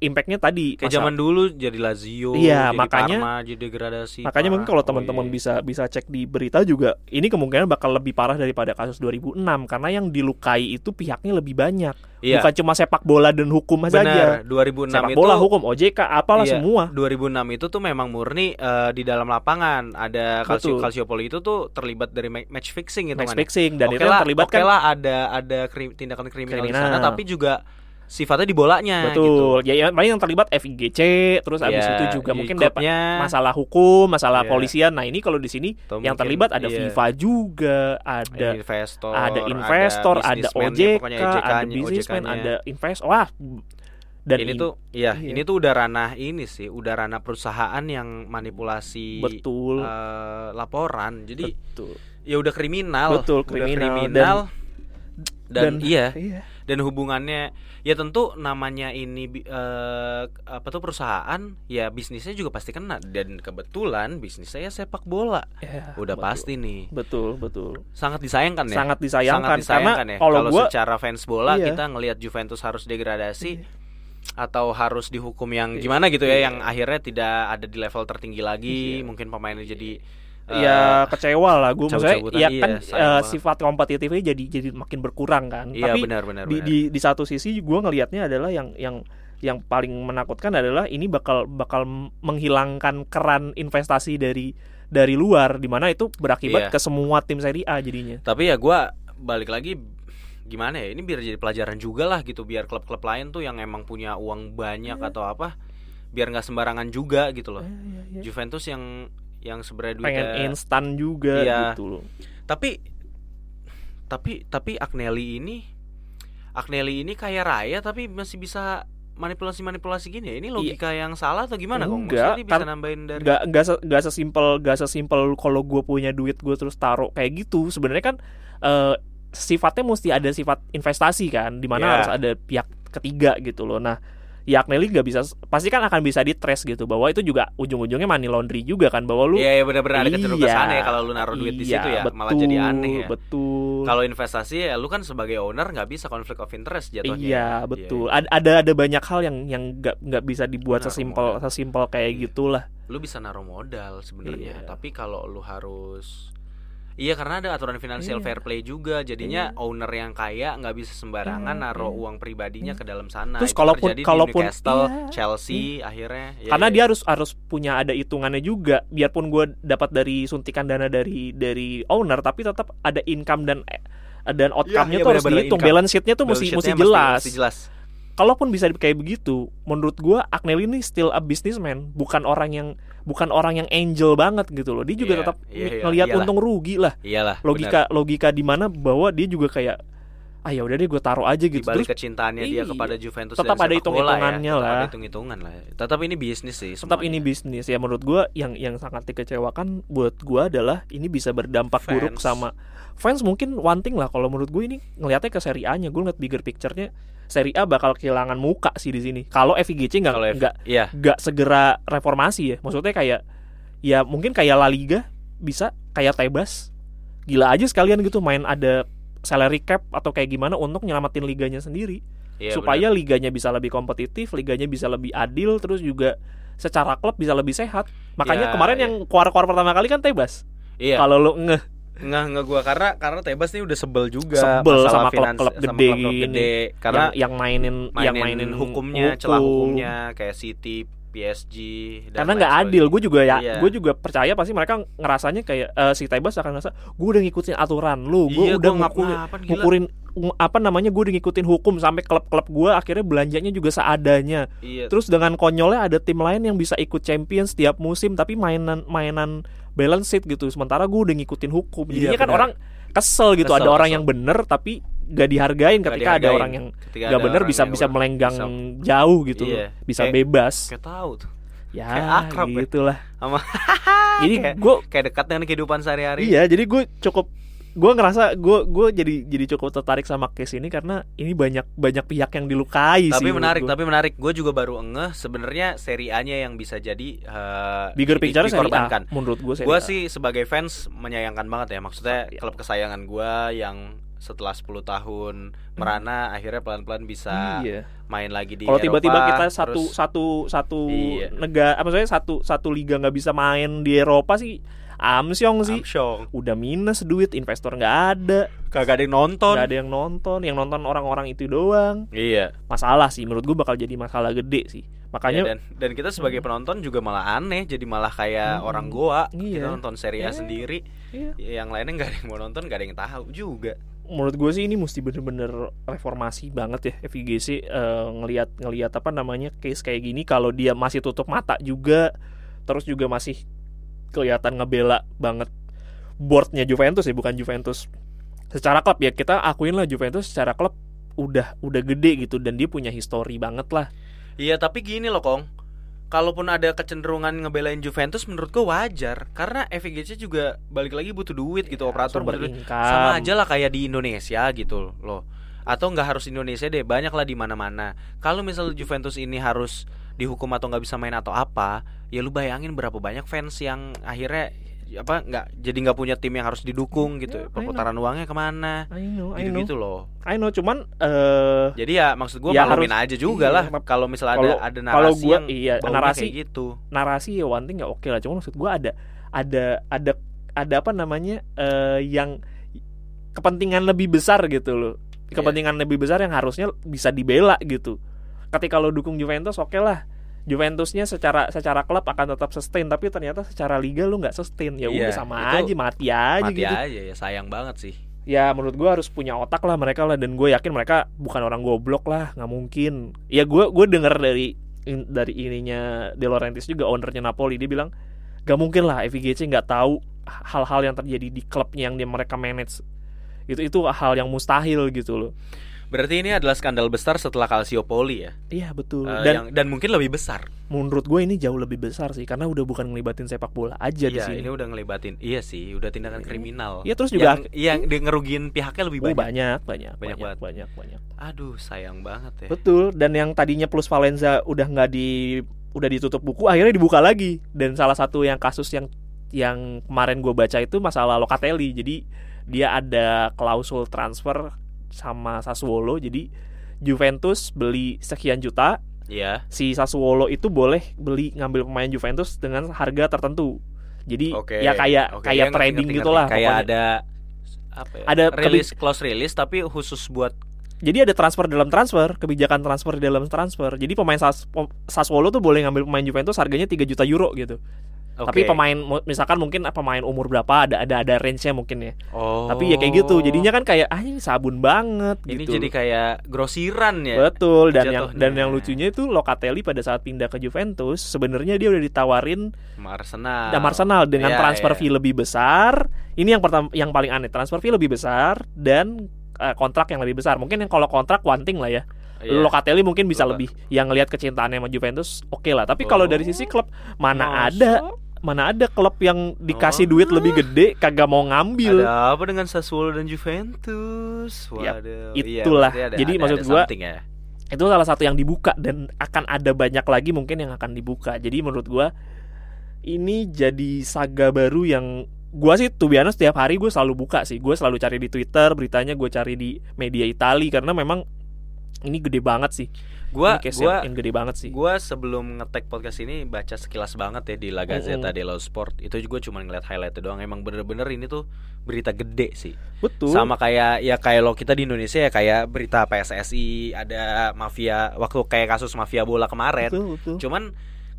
[SPEAKER 2] impactnya tadi
[SPEAKER 1] Kayak zaman dulu jadi Lazio,
[SPEAKER 2] Iya,
[SPEAKER 1] jadi
[SPEAKER 2] makanya-
[SPEAKER 1] Parma, jadi degradasi.
[SPEAKER 2] Makanya mungkin kalau
[SPEAKER 1] Oh,
[SPEAKER 2] teman-teman
[SPEAKER 1] iya.
[SPEAKER 2] bisa bisa cek di berita juga ini kemungkinan bakal lebih parah daripada kasus 2006 karena yang dilukai itu pihaknya lebih banyak.
[SPEAKER 1] Iya.
[SPEAKER 2] Bukan cuma sepak bola dan hukum saja.
[SPEAKER 1] Benar, 2006
[SPEAKER 2] Sepak
[SPEAKER 1] itu
[SPEAKER 2] bola, hukum, OJK, apalah
[SPEAKER 1] Iya,
[SPEAKER 2] semua.
[SPEAKER 1] 2006 itu tuh memang murni eh, di dalam lapangan ada Calcio
[SPEAKER 2] Betul.
[SPEAKER 1] Calciopoli itu tuh terlibat dari ma- match fixing gitu
[SPEAKER 2] Match fixing dan itu yang
[SPEAKER 1] lah,
[SPEAKER 2] terlibat
[SPEAKER 1] oke
[SPEAKER 2] kan
[SPEAKER 1] lah ada ada krim- tindakan kriminal, di sana
[SPEAKER 2] Kriminal.
[SPEAKER 1] tapi juga sifatnya di bolanya gitu.
[SPEAKER 2] betul ya, ya paling yang terlibat FIGC terus abis
[SPEAKER 1] Iya,
[SPEAKER 2] itu juga mungkin dapat masalah hukum masalah
[SPEAKER 1] Iya.
[SPEAKER 2] polisian nah ini kalau di sini
[SPEAKER 1] atau
[SPEAKER 2] yang
[SPEAKER 1] mungkin,
[SPEAKER 2] terlibat ada
[SPEAKER 1] iya,
[SPEAKER 2] FIFA juga ada
[SPEAKER 1] investor,
[SPEAKER 2] ada investor, ada
[SPEAKER 1] businessman-nya,
[SPEAKER 2] OJK,
[SPEAKER 1] pokoknya
[SPEAKER 2] ada businessman, ada investor. Wah, dan
[SPEAKER 1] ini
[SPEAKER 2] in-
[SPEAKER 1] tuh iya,
[SPEAKER 2] iya.
[SPEAKER 1] ini tuh udah ranah ini sih, udah ranah perusahaan yang manipulasi
[SPEAKER 2] betul,
[SPEAKER 1] eh, laporan. Jadi
[SPEAKER 2] betul,
[SPEAKER 1] ya udah kriminal.
[SPEAKER 2] Betul,
[SPEAKER 1] Udah
[SPEAKER 2] kriminal.
[SPEAKER 1] kriminal. Dan,
[SPEAKER 2] dan-
[SPEAKER 1] iya,
[SPEAKER 2] iya,
[SPEAKER 1] dan hubungannya ya tentu namanya ini eh, apa tuh perusahaan ya bisnisnya juga pasti kena dan kebetulan bisnisnya ya sepak bola.
[SPEAKER 2] ya,
[SPEAKER 1] Udah
[SPEAKER 2] betul.
[SPEAKER 1] pasti nih.
[SPEAKER 2] betul, betul,
[SPEAKER 1] Sangat disayangkan ya.
[SPEAKER 2] sangat disayangkan,
[SPEAKER 1] Sangat disayangkan
[SPEAKER 2] karena
[SPEAKER 1] ya.
[SPEAKER 2] kalau gua
[SPEAKER 1] secara fans bola
[SPEAKER 2] Iya.
[SPEAKER 1] kita ngelihat Juventus harus degradasi
[SPEAKER 2] Iya.
[SPEAKER 1] atau harus dihukum yang
[SPEAKER 2] Iya.
[SPEAKER 1] gimana gitu ya
[SPEAKER 2] Iya.
[SPEAKER 1] yang akhirnya tidak ada di level tertinggi lagi,
[SPEAKER 2] Iya.
[SPEAKER 1] mungkin pemainnya jadi
[SPEAKER 2] ya kecewa lah gue maksudnya ya
[SPEAKER 1] iya,
[SPEAKER 2] kan eh,
[SPEAKER 1] banget.
[SPEAKER 2] sifat kompetitifnya jadi jadi makin berkurang kan
[SPEAKER 1] Iya
[SPEAKER 2] tapi
[SPEAKER 1] benar-benar.
[SPEAKER 2] di, di di satu sisi gue ngelihatnya adalah yang yang yang paling menakutkan adalah ini bakal bakal menghilangkan keran investasi dari dari luar di mana itu berakibat
[SPEAKER 1] Iya.
[SPEAKER 2] ke semua tim Serie A jadinya
[SPEAKER 1] Tapi ya gua balik lagi gimana ya ini biar jadi pelajaran juga lah gitu biar klub-klub lain tuh yang emang punya uang banyak
[SPEAKER 2] Iya.
[SPEAKER 1] atau apa biar nggak sembarangan juga gitu loh.
[SPEAKER 2] Eh, iya, iya.
[SPEAKER 1] Juventus yang yang sebenarnya
[SPEAKER 2] pengen
[SPEAKER 1] duitnya
[SPEAKER 2] instan juga
[SPEAKER 1] Iya.
[SPEAKER 2] gitu loh
[SPEAKER 1] tapi tapi tapi Agnelli ini Agnelli ini kaya raya tapi masih bisa manipulasi-manipulasi gini ya. Ini logika yang salah atau gimana kok?
[SPEAKER 2] Iya. Enggak,
[SPEAKER 1] Maksudnya dia bisa
[SPEAKER 2] kan-
[SPEAKER 1] nambahin dari
[SPEAKER 2] nggak nggak se- nggak sesimpel nggak sesimpel kalau gue punya duit gue terus taruh kayak gitu sebenarnya kan eh, sifatnya mesti ada sifat investasi kan di mana
[SPEAKER 1] Ya.
[SPEAKER 2] harus ada pihak ketiga gitu loh nah ya Agnelli nggak bisa pasti kan akan bisa di trace gitu bahwa itu juga ujung-ujungnya money laundry juga kan bahwa lu
[SPEAKER 1] Iya, ya benar-benar ada kecenderungan ke sana ya
[SPEAKER 2] Iya,
[SPEAKER 1] kalau lu naruh duit di
[SPEAKER 2] iya,
[SPEAKER 1] situ ya malah
[SPEAKER 2] betul,
[SPEAKER 1] jadi aneh ya.
[SPEAKER 2] betul
[SPEAKER 1] Kalau investasi ya lu kan sebagai owner nggak bisa konflik of interest jatuhnya.
[SPEAKER 2] Iya betul. Ada ada ada banyak hal yang yang nggak nggak bisa dibuat sesimpel sesimpel kayak
[SPEAKER 1] Iya.
[SPEAKER 2] gitulah.
[SPEAKER 1] Lu bisa naruh modal sebenarnya,
[SPEAKER 2] Iya.
[SPEAKER 1] tapi kalau lu harus Iya karena ada aturan financial
[SPEAKER 2] Iya.
[SPEAKER 1] fair play juga jadinya owner yang kaya nggak bisa sembarangan
[SPEAKER 2] Iya,
[SPEAKER 1] naruh
[SPEAKER 2] iya.
[SPEAKER 1] uang pribadinya ke dalam sana.
[SPEAKER 2] Terus
[SPEAKER 1] Itu
[SPEAKER 2] kalaupun-
[SPEAKER 1] terjadi di
[SPEAKER 2] kalaupun-
[SPEAKER 1] Newcastle,
[SPEAKER 2] iya.
[SPEAKER 1] Chelsea akhirnya ya,
[SPEAKER 2] Karena
[SPEAKER 1] ya.
[SPEAKER 2] dia harus harus punya ada hitungannya juga. Biarpun gue dapat dari suntikan dana dari dari owner, tapi tetap ada income dan dan outcome-nya
[SPEAKER 1] iya,
[SPEAKER 2] tuh harus
[SPEAKER 1] benar-benar
[SPEAKER 2] dihitung.
[SPEAKER 1] income.
[SPEAKER 2] Balance sheet-nya tuh
[SPEAKER 1] Balance
[SPEAKER 2] mesti
[SPEAKER 1] sheet-nya
[SPEAKER 2] mesti jelas.
[SPEAKER 1] mesti jelas.
[SPEAKER 2] Kalaupun bisa kayak begitu, menurut gua Agnelli ini still a businessman, bukan orang yang bukan orang yang angel banget gitu loh. Dia juga
[SPEAKER 1] Iya,
[SPEAKER 2] tetap
[SPEAKER 1] iya, iya,
[SPEAKER 2] ngelihat
[SPEAKER 1] iyalah.
[SPEAKER 2] untung rugi lah.
[SPEAKER 1] Iyalah.
[SPEAKER 2] Logika logika di mana bahwa dia juga kayak ah ya udah deh gue taruh aja gitu.
[SPEAKER 1] balik
[SPEAKER 2] Terus
[SPEAKER 1] kecintaannya dia
[SPEAKER 2] iya.
[SPEAKER 1] kepada Juventus
[SPEAKER 2] Tetap ada
[SPEAKER 1] sepak bola ya.
[SPEAKER 2] hitung-hitungannya
[SPEAKER 1] Tetap
[SPEAKER 2] lah.
[SPEAKER 1] ada hitung-hitungan lah. Tetap ini bisnis sih
[SPEAKER 2] tetap ini
[SPEAKER 1] semuanya.
[SPEAKER 2] bisnis ya menurut gua yang yang sangat dikecewakan buat gua adalah ini bisa berdampak buruk
[SPEAKER 1] Fans.
[SPEAKER 2] sama fans mungkin one thing lah kalau menurut gue ini ngelihatnya ke Serie A-nya gue ngeliat bigger picture-nya Serie A bakal kehilangan muka sih di sini kalau FIGC nggak nggak nggak segera reformasi ya maksudnya kayak ya mungkin kayak La Liga bisa kayak Tebas gila aja sekalian gitu main ada salary cap atau kayak gimana untuk nyelamatin liganya sendiri
[SPEAKER 1] iya,
[SPEAKER 2] supaya liganya bisa lebih kompetitif, liganya bisa lebih adil, terus juga secara klub bisa lebih sehat. Makanya
[SPEAKER 1] Ya,
[SPEAKER 2] kemarin
[SPEAKER 1] ya.
[SPEAKER 2] yang kuar-kuar pertama kali kan Tebas.
[SPEAKER 1] Iya.
[SPEAKER 2] Kalau lu ngeh
[SPEAKER 1] nggak nggak gua. Karena karena Tebas nih udah sebel juga
[SPEAKER 2] Sebel sama klub-klub gede
[SPEAKER 1] klub-klub
[SPEAKER 2] gini.
[SPEAKER 1] gede. Karena
[SPEAKER 2] yang, yang mainin,
[SPEAKER 1] mainin,
[SPEAKER 2] yang mainin
[SPEAKER 1] hukumnya celah hukumnya kayak City PSG dan
[SPEAKER 2] Karena nggak adil, gue juga ya,
[SPEAKER 1] Iya.
[SPEAKER 2] gue juga percaya pasti mereka ngerasanya kayak eh, si Tebas akan ngerasa, gue udah ngikutin aturan lu, gue
[SPEAKER 1] iya,
[SPEAKER 2] udah
[SPEAKER 1] gua
[SPEAKER 2] ngukurin, apa namanya gue udah ngikutin hukum sampai klub-klub gue akhirnya belanjanya juga seadanya.
[SPEAKER 1] iya.
[SPEAKER 2] Terus dengan konyolnya ada tim lain yang bisa ikut champion setiap musim tapi mainan mainan balance sheet gitu. Sementara gue udah ngikutin hukum.
[SPEAKER 1] Iya,
[SPEAKER 2] Jadinya kan
[SPEAKER 1] benar.
[SPEAKER 2] orang kesel gitu.
[SPEAKER 1] Kesel,
[SPEAKER 2] ada orang
[SPEAKER 1] kesel.
[SPEAKER 2] yang bener tapi gak dihargain ketika ada
[SPEAKER 1] dihargain.
[SPEAKER 2] orang yang
[SPEAKER 1] Ketika
[SPEAKER 2] gak
[SPEAKER 1] ada
[SPEAKER 2] bener bisa bisa melenggang
[SPEAKER 1] bisa-
[SPEAKER 2] jauh gitu.
[SPEAKER 1] Iya.
[SPEAKER 2] Bisa
[SPEAKER 1] Kayak-
[SPEAKER 2] bebas.
[SPEAKER 1] kayak tahu tuh
[SPEAKER 2] Ya
[SPEAKER 1] kayak akrab ya.
[SPEAKER 2] gitulah.
[SPEAKER 1] sama *laughs*
[SPEAKER 2] Jadi
[SPEAKER 1] Kayak-
[SPEAKER 2] gue
[SPEAKER 1] kayak dekat dengan kehidupan sehari-hari
[SPEAKER 2] iya jadi gue cukup gue ngerasa gue gue jadi jadi cukup tertarik sama case ini karena ini banyak banyak pihak yang dilukai sih.
[SPEAKER 1] tapi
[SPEAKER 2] menurut
[SPEAKER 1] menarik
[SPEAKER 2] gua.
[SPEAKER 1] tapi menarik gue juga baru ngeh sebenarnya seri A nya yang bisa jadi eh,
[SPEAKER 2] bigger
[SPEAKER 1] di-
[SPEAKER 2] picture Serie A menurut gue
[SPEAKER 1] gue sih sebagai fans menyayangkan banget ya maksudnya
[SPEAKER 2] Iya.
[SPEAKER 1] klub kesayangan gue yang setelah 10 tahun merana akhirnya pelan-pelan bisa
[SPEAKER 2] iya.
[SPEAKER 1] main lagi di
[SPEAKER 2] Kalau tiba-tiba kita satu
[SPEAKER 1] terus-
[SPEAKER 2] satu satu
[SPEAKER 1] Iya.
[SPEAKER 2] negara, apa maksudnya satu satu liga nggak bisa main di Eropa sih, amsyong sih.
[SPEAKER 1] Amsyong.
[SPEAKER 2] Udah minus duit, investor nggak ada,
[SPEAKER 1] kagak ada yang nonton
[SPEAKER 2] nggak ada yang nonton, yang nonton orang-orang itu doang.
[SPEAKER 1] iya
[SPEAKER 2] Masalah sih, menurut gua bakal jadi masalah gede sih.
[SPEAKER 1] Ya,
[SPEAKER 2] Makanya
[SPEAKER 1] dan dan kita sebagai penonton juga malah aneh jadi malah kayak
[SPEAKER 2] Hmm.
[SPEAKER 1] orang goa
[SPEAKER 2] Iya.
[SPEAKER 1] kita nonton seri A
[SPEAKER 2] Iya.
[SPEAKER 1] sendiri
[SPEAKER 2] Iya.
[SPEAKER 1] yang lainnya nggak ada yang mau nonton nggak ada yang tahu juga
[SPEAKER 2] menurut gue sih ini mesti bener-bener reformasi banget ya FIGC eh, ngelihat ngelihat apa namanya case kayak gini kalau dia masih tutup mata juga terus juga masih kelihatan ngebela banget boardnya Juventus ya bukan Juventus. Secara klub ya kita akuin lah Juventus secara klub udah udah gede gitu dan dia punya histori banget lah.
[SPEAKER 1] Iya tapi gini loh Kong. Kalaupun ada kecenderungan ngebelain Juventus menurut gue wajar. Karena FIGC juga balik lagi butuh duit gitu Operator
[SPEAKER 2] sumber
[SPEAKER 1] butuh duit. Sama aja lah kayak di Indonesia gitu loh Atau nggak harus Indonesia deh Banyak lah di mana mana Kalau misalnya Juventus ini harus dihukum atau nggak bisa main atau apa Ya lu bayangin berapa banyak fans yang akhirnya apa nggak jadi nggak punya tim yang harus didukung gitu.
[SPEAKER 2] Ya, know.
[SPEAKER 1] perputaran uangnya ke mana?
[SPEAKER 2] I know I
[SPEAKER 1] gitu
[SPEAKER 2] know.
[SPEAKER 1] gitu loh.
[SPEAKER 2] I know cuman eh
[SPEAKER 1] jadi ya maksud gue
[SPEAKER 2] Ya, harus-
[SPEAKER 1] aja juga
[SPEAKER 2] iya,
[SPEAKER 1] lah. kalau misalnya ada ada
[SPEAKER 2] kalau
[SPEAKER 1] narasi
[SPEAKER 2] gua-
[SPEAKER 1] yang
[SPEAKER 2] iya, narasi-
[SPEAKER 1] kayak gitu.
[SPEAKER 2] narasi ya one thing ya oke lah. Cuma maksud gue ada ada ada ada apa namanya eh yang kepentingan lebih besar gitu loh
[SPEAKER 1] Iya.
[SPEAKER 2] kepentingan lebih besar yang harusnya bisa dibela gitu. Ketika lo dukung Juventus oke lah. Juventusnya secara secara klub akan tetap sustain tapi ternyata secara liga lu nggak sustain. Ya
[SPEAKER 1] Iya,
[SPEAKER 2] udah sama
[SPEAKER 1] itu
[SPEAKER 2] aja mati aja
[SPEAKER 1] mati
[SPEAKER 2] gitu.
[SPEAKER 1] aja ya sayang banget sih.
[SPEAKER 2] Ya menurut gua harus punya otak lah mereka lah dan gue yakin mereka bukan orang goblok lah nggak mungkin. Ya gue gue dengar dari in- dari ininya De Laurentiis juga ownernya Napoli dia bilang gak mungkin lah FIGC nggak tahu hal-hal yang terjadi di klubnya yang dia mereka manage itu itu hal yang mustahil gitu loh.
[SPEAKER 1] Berarti ini adalah skandal besar setelah Calciopoli ya?
[SPEAKER 2] Iya betul.
[SPEAKER 1] Eh,
[SPEAKER 2] dan
[SPEAKER 1] yang dan mungkin lebih besar.
[SPEAKER 2] menurut gue ini jauh lebih besar sih karena udah bukan ngelibatin sepak bola aja di
[SPEAKER 1] iya
[SPEAKER 2] sini.
[SPEAKER 1] ini udah ngelibatin. Iya sih udah tindakan kriminal.
[SPEAKER 2] Iya, terus juga-
[SPEAKER 1] yang, yang di- ngerugiin pihaknya lebih
[SPEAKER 2] Oh,
[SPEAKER 1] banyak.
[SPEAKER 2] banyak banyak
[SPEAKER 1] Banyak
[SPEAKER 2] banyak
[SPEAKER 1] banget.
[SPEAKER 2] banyak banyak.
[SPEAKER 1] Aduh sayang banget ya.
[SPEAKER 2] Betul, dan yang tadinya plus Valenza udah nggak di udah ditutup buku, akhirnya dibuka lagi. Dan salah satu yang kasus yang yang kemarin gue baca itu masalah Locatelli. Jadi dia ada klausul transfer sama Sassuolo. Jadi Juventus beli sekian juta,
[SPEAKER 1] Iya
[SPEAKER 2] si Sassuolo itu boleh beli ngambil pemain Juventus dengan harga tertentu. Jadi
[SPEAKER 1] oke
[SPEAKER 2] ya kayak
[SPEAKER 1] Oke,
[SPEAKER 2] kayak
[SPEAKER 1] ngerti,
[SPEAKER 2] trading gitulah
[SPEAKER 1] kayak
[SPEAKER 2] pokoknya.
[SPEAKER 1] ada apa ya
[SPEAKER 2] Ada
[SPEAKER 1] rilis close release tapi khusus buat
[SPEAKER 2] Jadi ada transfer dalam transfer, kebijakan transfer di dalam transfer. Jadi pemain Sas Sassuolo tuh boleh ngambil pemain Juventus harganya 3 juta euro gitu. Tapi
[SPEAKER 1] Oke.
[SPEAKER 2] pemain misalkan mungkin pemain umur berapa ada ada ada range-nya mungkin ya.
[SPEAKER 1] oh
[SPEAKER 2] Tapi ya kayak gitu. Jadinya kan kayak ah ini sabun banget
[SPEAKER 1] ini
[SPEAKER 2] gitu.
[SPEAKER 1] jadi kayak grosiran ya
[SPEAKER 2] Betul dan yang dan yang lucunya itu Locatelli pada saat pindah ke Juventus sebenarnya dia udah ditawarin
[SPEAKER 1] Arsenal
[SPEAKER 2] sama Arsenal dengan
[SPEAKER 1] Iya,
[SPEAKER 2] transfer
[SPEAKER 1] iya.
[SPEAKER 2] fee lebih besar. Ini yang pertama yang paling aneh, transfer fee lebih besar dan eh, kontrak yang lebih besar. Mungkin yang kalau kontrak one thing lah ya.
[SPEAKER 1] Iya.
[SPEAKER 2] Locatelli mungkin bisa lebih yang ngelihat kecintaannya sama Juventus oke lah. Tapi kalau
[SPEAKER 1] Oh.
[SPEAKER 2] dari sisi klub mana
[SPEAKER 1] Masa?
[SPEAKER 2] ada mana ada klub yang dikasih
[SPEAKER 1] Oh.
[SPEAKER 2] duit lebih gede kagak mau ngambil.
[SPEAKER 1] Ada apa dengan Sassuolo dan Juventus?
[SPEAKER 2] Yap,
[SPEAKER 1] Waduh,
[SPEAKER 2] itulah.
[SPEAKER 1] berarti ada-
[SPEAKER 2] Jadi
[SPEAKER 1] ada-
[SPEAKER 2] maksud
[SPEAKER 1] ada
[SPEAKER 2] gua-
[SPEAKER 1] ya.
[SPEAKER 2] Itu salah satu yang dibuka dan akan ada banyak lagi mungkin yang akan dibuka. Jadi menurut gua ini jadi saga baru yang gua sih tuh biasa setiap hari gue selalu buka sih. Gue selalu cari di Twitter beritanya, gue cari di media Itali karena memang ini gede banget sih.
[SPEAKER 1] Gua
[SPEAKER 2] ini
[SPEAKER 1] gua
[SPEAKER 2] yang, gede banget sih.
[SPEAKER 1] gua sebelum ngetek podcast ini baca sekilas banget ya di La Gazzetta
[SPEAKER 2] Mm-mm.
[SPEAKER 1] dello Sport. Itu juga cuma ngeliat highlight doang. Emang bener-bener ini tuh berita gede sih.
[SPEAKER 2] Betul.
[SPEAKER 1] Sama kayak ya kayak lo kita di Indonesia ya kayak berita PSSI ada mafia waktu kayak kasus mafia bola kemarin.
[SPEAKER 2] Betul, betul.
[SPEAKER 1] Cuman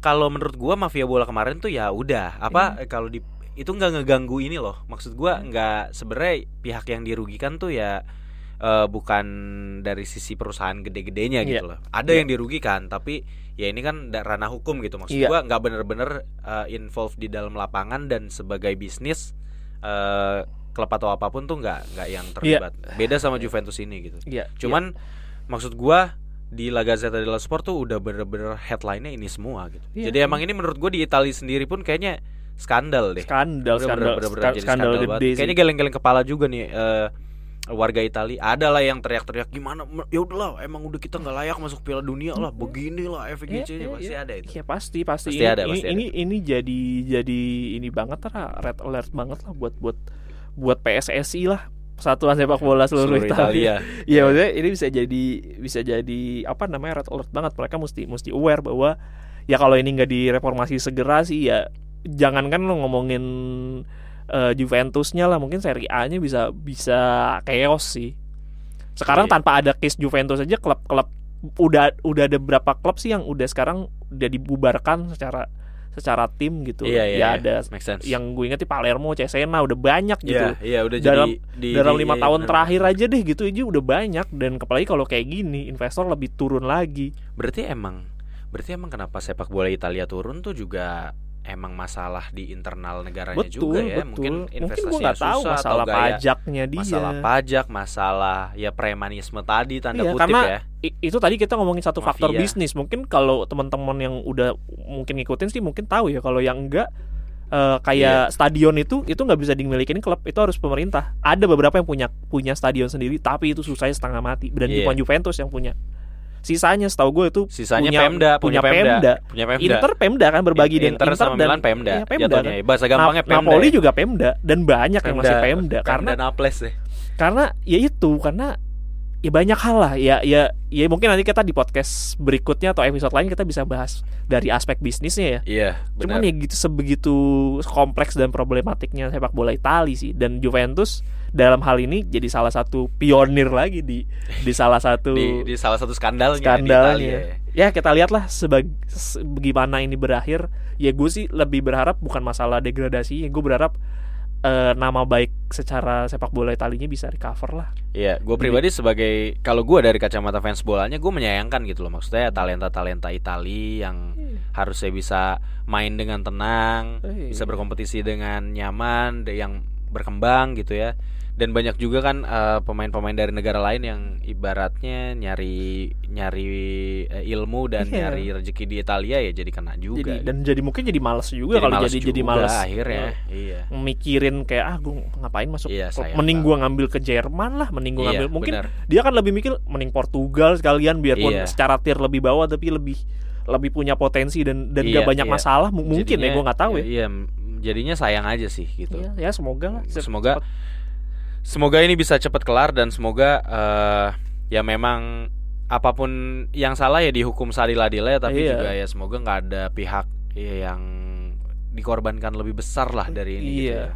[SPEAKER 1] kalau menurut gua mafia bola kemarin tuh ya udah apa eh, kalau di itu nggak ngeganggu ini loh. Maksud gua nggak sebenarnya pihak yang dirugikan tuh ya eh, bukan dari sisi perusahaan gede-gedenya
[SPEAKER 2] Iya.
[SPEAKER 1] gitu loh. Ada
[SPEAKER 2] Iya.
[SPEAKER 1] yang dirugikan tapi ya ini kan ranah hukum gitu maksud
[SPEAKER 2] Iya.
[SPEAKER 1] gua nggak bener-bener eh, involved di dalam lapangan dan sebagai bisnis eh klub atau apa pun tuh nggak nggak yang terlibat. Beda sama Juventus ini gitu.
[SPEAKER 2] Iya.
[SPEAKER 1] Cuman maksud gua di La Gazzetta dello Sport tuh udah bener-bener headline-nya ini semua gitu.
[SPEAKER 2] Iya.
[SPEAKER 1] Jadi emang ini menurut gua di Italia sendiri pun kayaknya skandal deh.
[SPEAKER 2] skandal
[SPEAKER 1] Udah
[SPEAKER 2] skandal
[SPEAKER 1] bener-bener
[SPEAKER 2] ska-
[SPEAKER 1] jadi
[SPEAKER 2] skandal
[SPEAKER 1] banget.
[SPEAKER 2] gede.
[SPEAKER 1] Kayaknya geleng-geleng kepala juga nih eh, warga Italia. Ada lah yang teriak-teriak gimana? Ya udahlah, emang udah kita nggak layak masuk Piala Dunia lah. Beginilah FGC-nya
[SPEAKER 2] Iya,
[SPEAKER 1] pasti
[SPEAKER 2] iya.
[SPEAKER 1] ada itu.
[SPEAKER 2] Iya pasti pasti,
[SPEAKER 1] Pasti
[SPEAKER 2] ini,
[SPEAKER 1] ada,
[SPEAKER 2] ini,
[SPEAKER 1] pasti ada.
[SPEAKER 2] ini ini jadi jadi ini banget lah red alert banget lah buat buat buat PSSI lah Persatuan Sepak Bola seluruh,
[SPEAKER 1] Seluruh
[SPEAKER 2] Italia. *laughs* Iya maksudnya ini bisa jadi bisa jadi apa namanya red alert banget mereka mesti mesti aware bahwa ya kalau ini nggak direformasi segera sih ya jangankan lo ngomongin eh, Juventusnya lah mungkin Serie A-nya bisa bisa chaos sih. Sekarang
[SPEAKER 1] Iya.
[SPEAKER 2] tanpa ada case Juventus aja klub-klub udah udah ada berapa klub sih yang udah sekarang udah dibubarkan secara secara tim gitu.
[SPEAKER 1] Iya, iya,
[SPEAKER 2] ya
[SPEAKER 1] iya.
[SPEAKER 2] ada
[SPEAKER 1] Make sense.
[SPEAKER 2] yang gue inget di Palermo, Cesena udah banyak gitu.
[SPEAKER 1] Iya, iya udah
[SPEAKER 2] dalam
[SPEAKER 1] jadi di,
[SPEAKER 2] dalam lima
[SPEAKER 1] iya,
[SPEAKER 2] tahun
[SPEAKER 1] bener.
[SPEAKER 2] terakhir aja deh gitu aja udah banyak dan apalagi kalau kayak gini investor lebih turun lagi.
[SPEAKER 1] Berarti emang berarti emang kenapa sepak bola Italia turun tuh juga emang masalah di internal negaranya
[SPEAKER 2] betul
[SPEAKER 1] juga ya.
[SPEAKER 2] betul.
[SPEAKER 1] Mungkin
[SPEAKER 2] Mungkin
[SPEAKER 1] investasinya
[SPEAKER 2] tahu
[SPEAKER 1] susah
[SPEAKER 2] masalah
[SPEAKER 1] atau gaya
[SPEAKER 2] pajaknya dia.
[SPEAKER 1] masalah pajak, masalah ya premanisme tadi tanda
[SPEAKER 2] Iya,
[SPEAKER 1] kutip
[SPEAKER 2] karena
[SPEAKER 1] ya.
[SPEAKER 2] Itu tadi kita ngomongin satu faktor
[SPEAKER 1] Mafia.
[SPEAKER 2] bisnis. Mungkin kalau teman-teman yang udah mungkin ngikutin sih mungkin tahu ya kalau yang enggak eh, kayak stadion itu itu nggak bisa dimilikin klub itu harus pemerintah. Ada beberapa yang punya punya stadion sendiri tapi itu susahnya setengah mati dan
[SPEAKER 1] Iya.
[SPEAKER 2] bukan Juventus yang punya. Sisanya setahu gue itu
[SPEAKER 1] Sisanya
[SPEAKER 2] punya,
[SPEAKER 1] Pemda, punya, Pemda, punya Pemda.
[SPEAKER 2] Inter Pemda kan berbagi dengan
[SPEAKER 1] Inter sama
[SPEAKER 2] dan
[SPEAKER 1] Milan Pemda.
[SPEAKER 2] Iya, Pemda
[SPEAKER 1] Jatuhnya
[SPEAKER 2] kan.
[SPEAKER 1] bahasa gampangnya
[SPEAKER 2] Na-
[SPEAKER 1] Pemda.
[SPEAKER 2] Napoli
[SPEAKER 1] ya.
[SPEAKER 2] juga Pemda dan banyak yang masih Pemda, karena
[SPEAKER 1] Naples ya.
[SPEAKER 2] karena ya itu karena ya banyak hal lah ya ya ya mungkin nanti kita di podcast berikutnya atau episode lain kita bisa bahas dari aspek bisnisnya ya
[SPEAKER 1] Iya,
[SPEAKER 2] cuman ya gitu sebegitu kompleks dan problematiknya sepak bola Italia sih dan Juventus dalam hal ini jadi salah satu pionir lagi di di salah satu *laughs*
[SPEAKER 1] di, di salah satu skandalnya, di
[SPEAKER 2] skandalnya.
[SPEAKER 1] Italia. ya.
[SPEAKER 2] ya kita lihatlah sebag se- bagaimana ini berakhir ya gue sih lebih berharap bukan masalah degradasi ya gue berharap eh, nama baik secara sepak bola Italinya bisa recover lah
[SPEAKER 1] Iya, gue pribadi sebagai kalau gue dari kacamata fans bolanya gue menyayangkan gitu loh maksudnya talenta-talenta Itali yang harusnya bisa main dengan tenang,
[SPEAKER 2] Eh,
[SPEAKER 1] bisa berkompetisi dengan nyaman, yang berkembang gitu ya. Dan banyak juga kan eh, pemain-pemain dari negara lain yang ibaratnya nyari nyari eh, ilmu dan
[SPEAKER 2] Iya.
[SPEAKER 1] nyari rezeki di Italia ya jadi kena juga.
[SPEAKER 2] jadi dan jadi mungkin jadi males juga
[SPEAKER 1] Jadi
[SPEAKER 2] kalau
[SPEAKER 1] males
[SPEAKER 2] jadi jadi
[SPEAKER 1] juga
[SPEAKER 2] males
[SPEAKER 1] akhirnya.
[SPEAKER 2] eh,
[SPEAKER 1] Iya.
[SPEAKER 2] mikirin kayak ah gue ngapain masuk
[SPEAKER 1] Iya,
[SPEAKER 2] mending gue ngambil ke Jerman lah mending gue
[SPEAKER 1] Iya,
[SPEAKER 2] ngambil mungkin
[SPEAKER 1] benar.
[SPEAKER 2] dia kan lebih mikir mending Portugal sekalian biarpun
[SPEAKER 1] Iya.
[SPEAKER 2] secara tier lebih bawah tapi lebih lebih punya potensi dan dan
[SPEAKER 1] Iya,
[SPEAKER 2] gak banyak
[SPEAKER 1] iya.
[SPEAKER 2] masalah mungkin ya
[SPEAKER 1] Jadinya-
[SPEAKER 2] gue nggak tahu ya,
[SPEAKER 1] Iya, jadinya sayang aja sih gitu.
[SPEAKER 2] Iya, ya semoga lah
[SPEAKER 1] Semoga semoga ini bisa cepat kelar dan semoga eh, ya memang apa pun yang salah ya dihukum seadil-adilnya tapi
[SPEAKER 2] Iya.
[SPEAKER 1] juga ya semoga nggak ada pihak yang dikorbankan lebih besar lah dari ini gitu
[SPEAKER 2] Iya.
[SPEAKER 1] ya.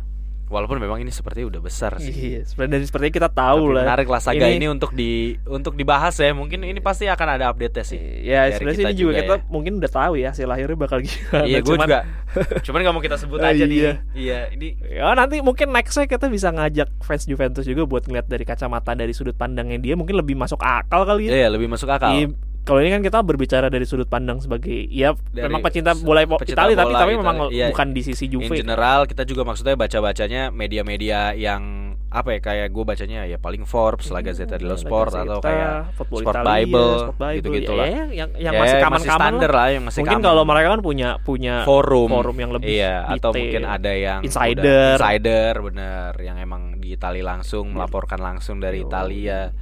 [SPEAKER 1] Walaupun memang ini sepertinya udah besar sih.
[SPEAKER 2] Iya, dari sepertinya kita tahu
[SPEAKER 1] Tapi
[SPEAKER 2] lah.
[SPEAKER 1] menarik lah saga
[SPEAKER 2] Ini-
[SPEAKER 1] ini, untuk di untuk dibahas ya. Mungkin ini pasti akan ada update-nya sih.
[SPEAKER 2] Ya sebenarnya sini juga,
[SPEAKER 1] juga
[SPEAKER 2] kita
[SPEAKER 1] ya.
[SPEAKER 2] mungkin udah tahu ya hasil akhirnya bakal *laughs* gimana.
[SPEAKER 1] Iya, gue
[SPEAKER 2] Cuman-
[SPEAKER 1] juga. *laughs* Cuman nggak mau kita sebut
[SPEAKER 2] Oh,
[SPEAKER 1] aja
[SPEAKER 2] iya.
[SPEAKER 1] nih. Iya, ini
[SPEAKER 2] Ya nanti mungkin nextnya kita bisa ngajak fans Juventus juga buat ngeliat dari kacamata dari sudut pandangnya dia mungkin lebih masuk akal kali ya.
[SPEAKER 1] Iya lebih masuk akal.
[SPEAKER 2] Iya, kalau ini kan kita berbicara dari sudut pandang sebagai ya
[SPEAKER 1] Dari
[SPEAKER 2] memang pecinta bola
[SPEAKER 1] pecinta
[SPEAKER 2] Italia tapi
[SPEAKER 1] bola
[SPEAKER 2] tapi
[SPEAKER 1] Italia,
[SPEAKER 2] memang
[SPEAKER 1] iya.
[SPEAKER 2] bukan di sisi
[SPEAKER 1] In
[SPEAKER 2] Juve.
[SPEAKER 1] general kita juga maksudnya baca-bacanya media-media yang apa ya kayak gue bacanya ya paling Forbes, La Gazzetta dello Sport
[SPEAKER 2] Gazzetta,
[SPEAKER 1] atau kayak
[SPEAKER 2] Football
[SPEAKER 1] Sport
[SPEAKER 2] Italia,
[SPEAKER 1] Bible,
[SPEAKER 2] Bible,
[SPEAKER 1] gitu-gitu
[SPEAKER 2] ya,
[SPEAKER 1] lah.
[SPEAKER 2] ya, yang yang
[SPEAKER 1] ya,
[SPEAKER 2] masih
[SPEAKER 1] masih
[SPEAKER 2] kaman-kaman
[SPEAKER 1] standar
[SPEAKER 2] lah.
[SPEAKER 1] lah yang masih
[SPEAKER 2] Mungkin
[SPEAKER 1] common.
[SPEAKER 2] kalau mereka kan punya punya
[SPEAKER 1] forum
[SPEAKER 2] forum yang lebih
[SPEAKER 1] iya atau mungkin ada yang
[SPEAKER 2] Insider.
[SPEAKER 1] insider bener yang emang di Italia langsung melaporkan langsung dari
[SPEAKER 2] Yo.
[SPEAKER 1] Italia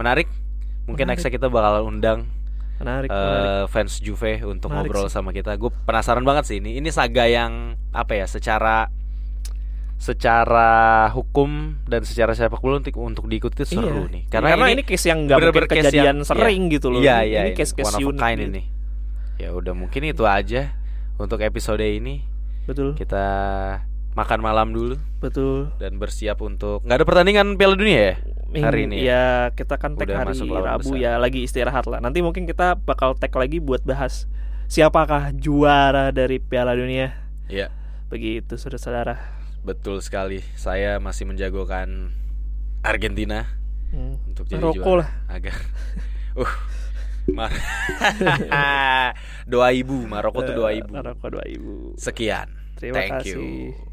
[SPEAKER 1] menarik mungkin
[SPEAKER 2] Menarik.
[SPEAKER 1] nextnya kita bakal undang
[SPEAKER 2] menarik,
[SPEAKER 1] eh,
[SPEAKER 2] menarik.
[SPEAKER 1] fans Juve untuk
[SPEAKER 2] Menarik
[SPEAKER 1] ngobrol
[SPEAKER 2] sih.
[SPEAKER 1] sama kita gue penasaran banget sih ini ini saga yang apa ya secara secara hukum dan secara sepak bola untuk untuk diikuti seru
[SPEAKER 2] Iya.
[SPEAKER 1] nih
[SPEAKER 2] Karena, ini, case yang
[SPEAKER 1] bener-bener
[SPEAKER 2] mungkin
[SPEAKER 1] case
[SPEAKER 2] kejadian
[SPEAKER 1] yang-
[SPEAKER 2] sering
[SPEAKER 1] iya.
[SPEAKER 2] gitu loh.
[SPEAKER 1] Iya,
[SPEAKER 2] ini,
[SPEAKER 1] iya,
[SPEAKER 2] ini case-case
[SPEAKER 1] one of a
[SPEAKER 2] unik
[SPEAKER 1] kind
[SPEAKER 2] gitu.
[SPEAKER 1] ini. Ya udah mungkin itu aja untuk episode ini.
[SPEAKER 2] Betul,
[SPEAKER 1] Kita makan malam dulu
[SPEAKER 2] betul.
[SPEAKER 1] dan bersiap untuk nggak ada pertandingan Piala Dunia ya hari ini.
[SPEAKER 2] Ya kita kan tag hari Rabu
[SPEAKER 1] besar.
[SPEAKER 2] ya lagi istirahat lah. Nanti mungkin kita bakal tag lagi buat bahas siapakah juara dari Piala Dunia.
[SPEAKER 1] Iya,
[SPEAKER 2] Begitu saudara-saudara.
[SPEAKER 1] betul sekali. Saya masih menjagokan Argentina
[SPEAKER 2] Hmm.
[SPEAKER 1] untuk jadi
[SPEAKER 2] Maroko
[SPEAKER 1] juara.
[SPEAKER 2] lah.
[SPEAKER 1] Agak. *laughs* uh. Mar *laughs* dua ibu Maroko tuh dua ibu.
[SPEAKER 2] Maroko 2000.
[SPEAKER 1] Sekian.
[SPEAKER 2] Terima
[SPEAKER 1] Thank
[SPEAKER 2] kasih.
[SPEAKER 1] you.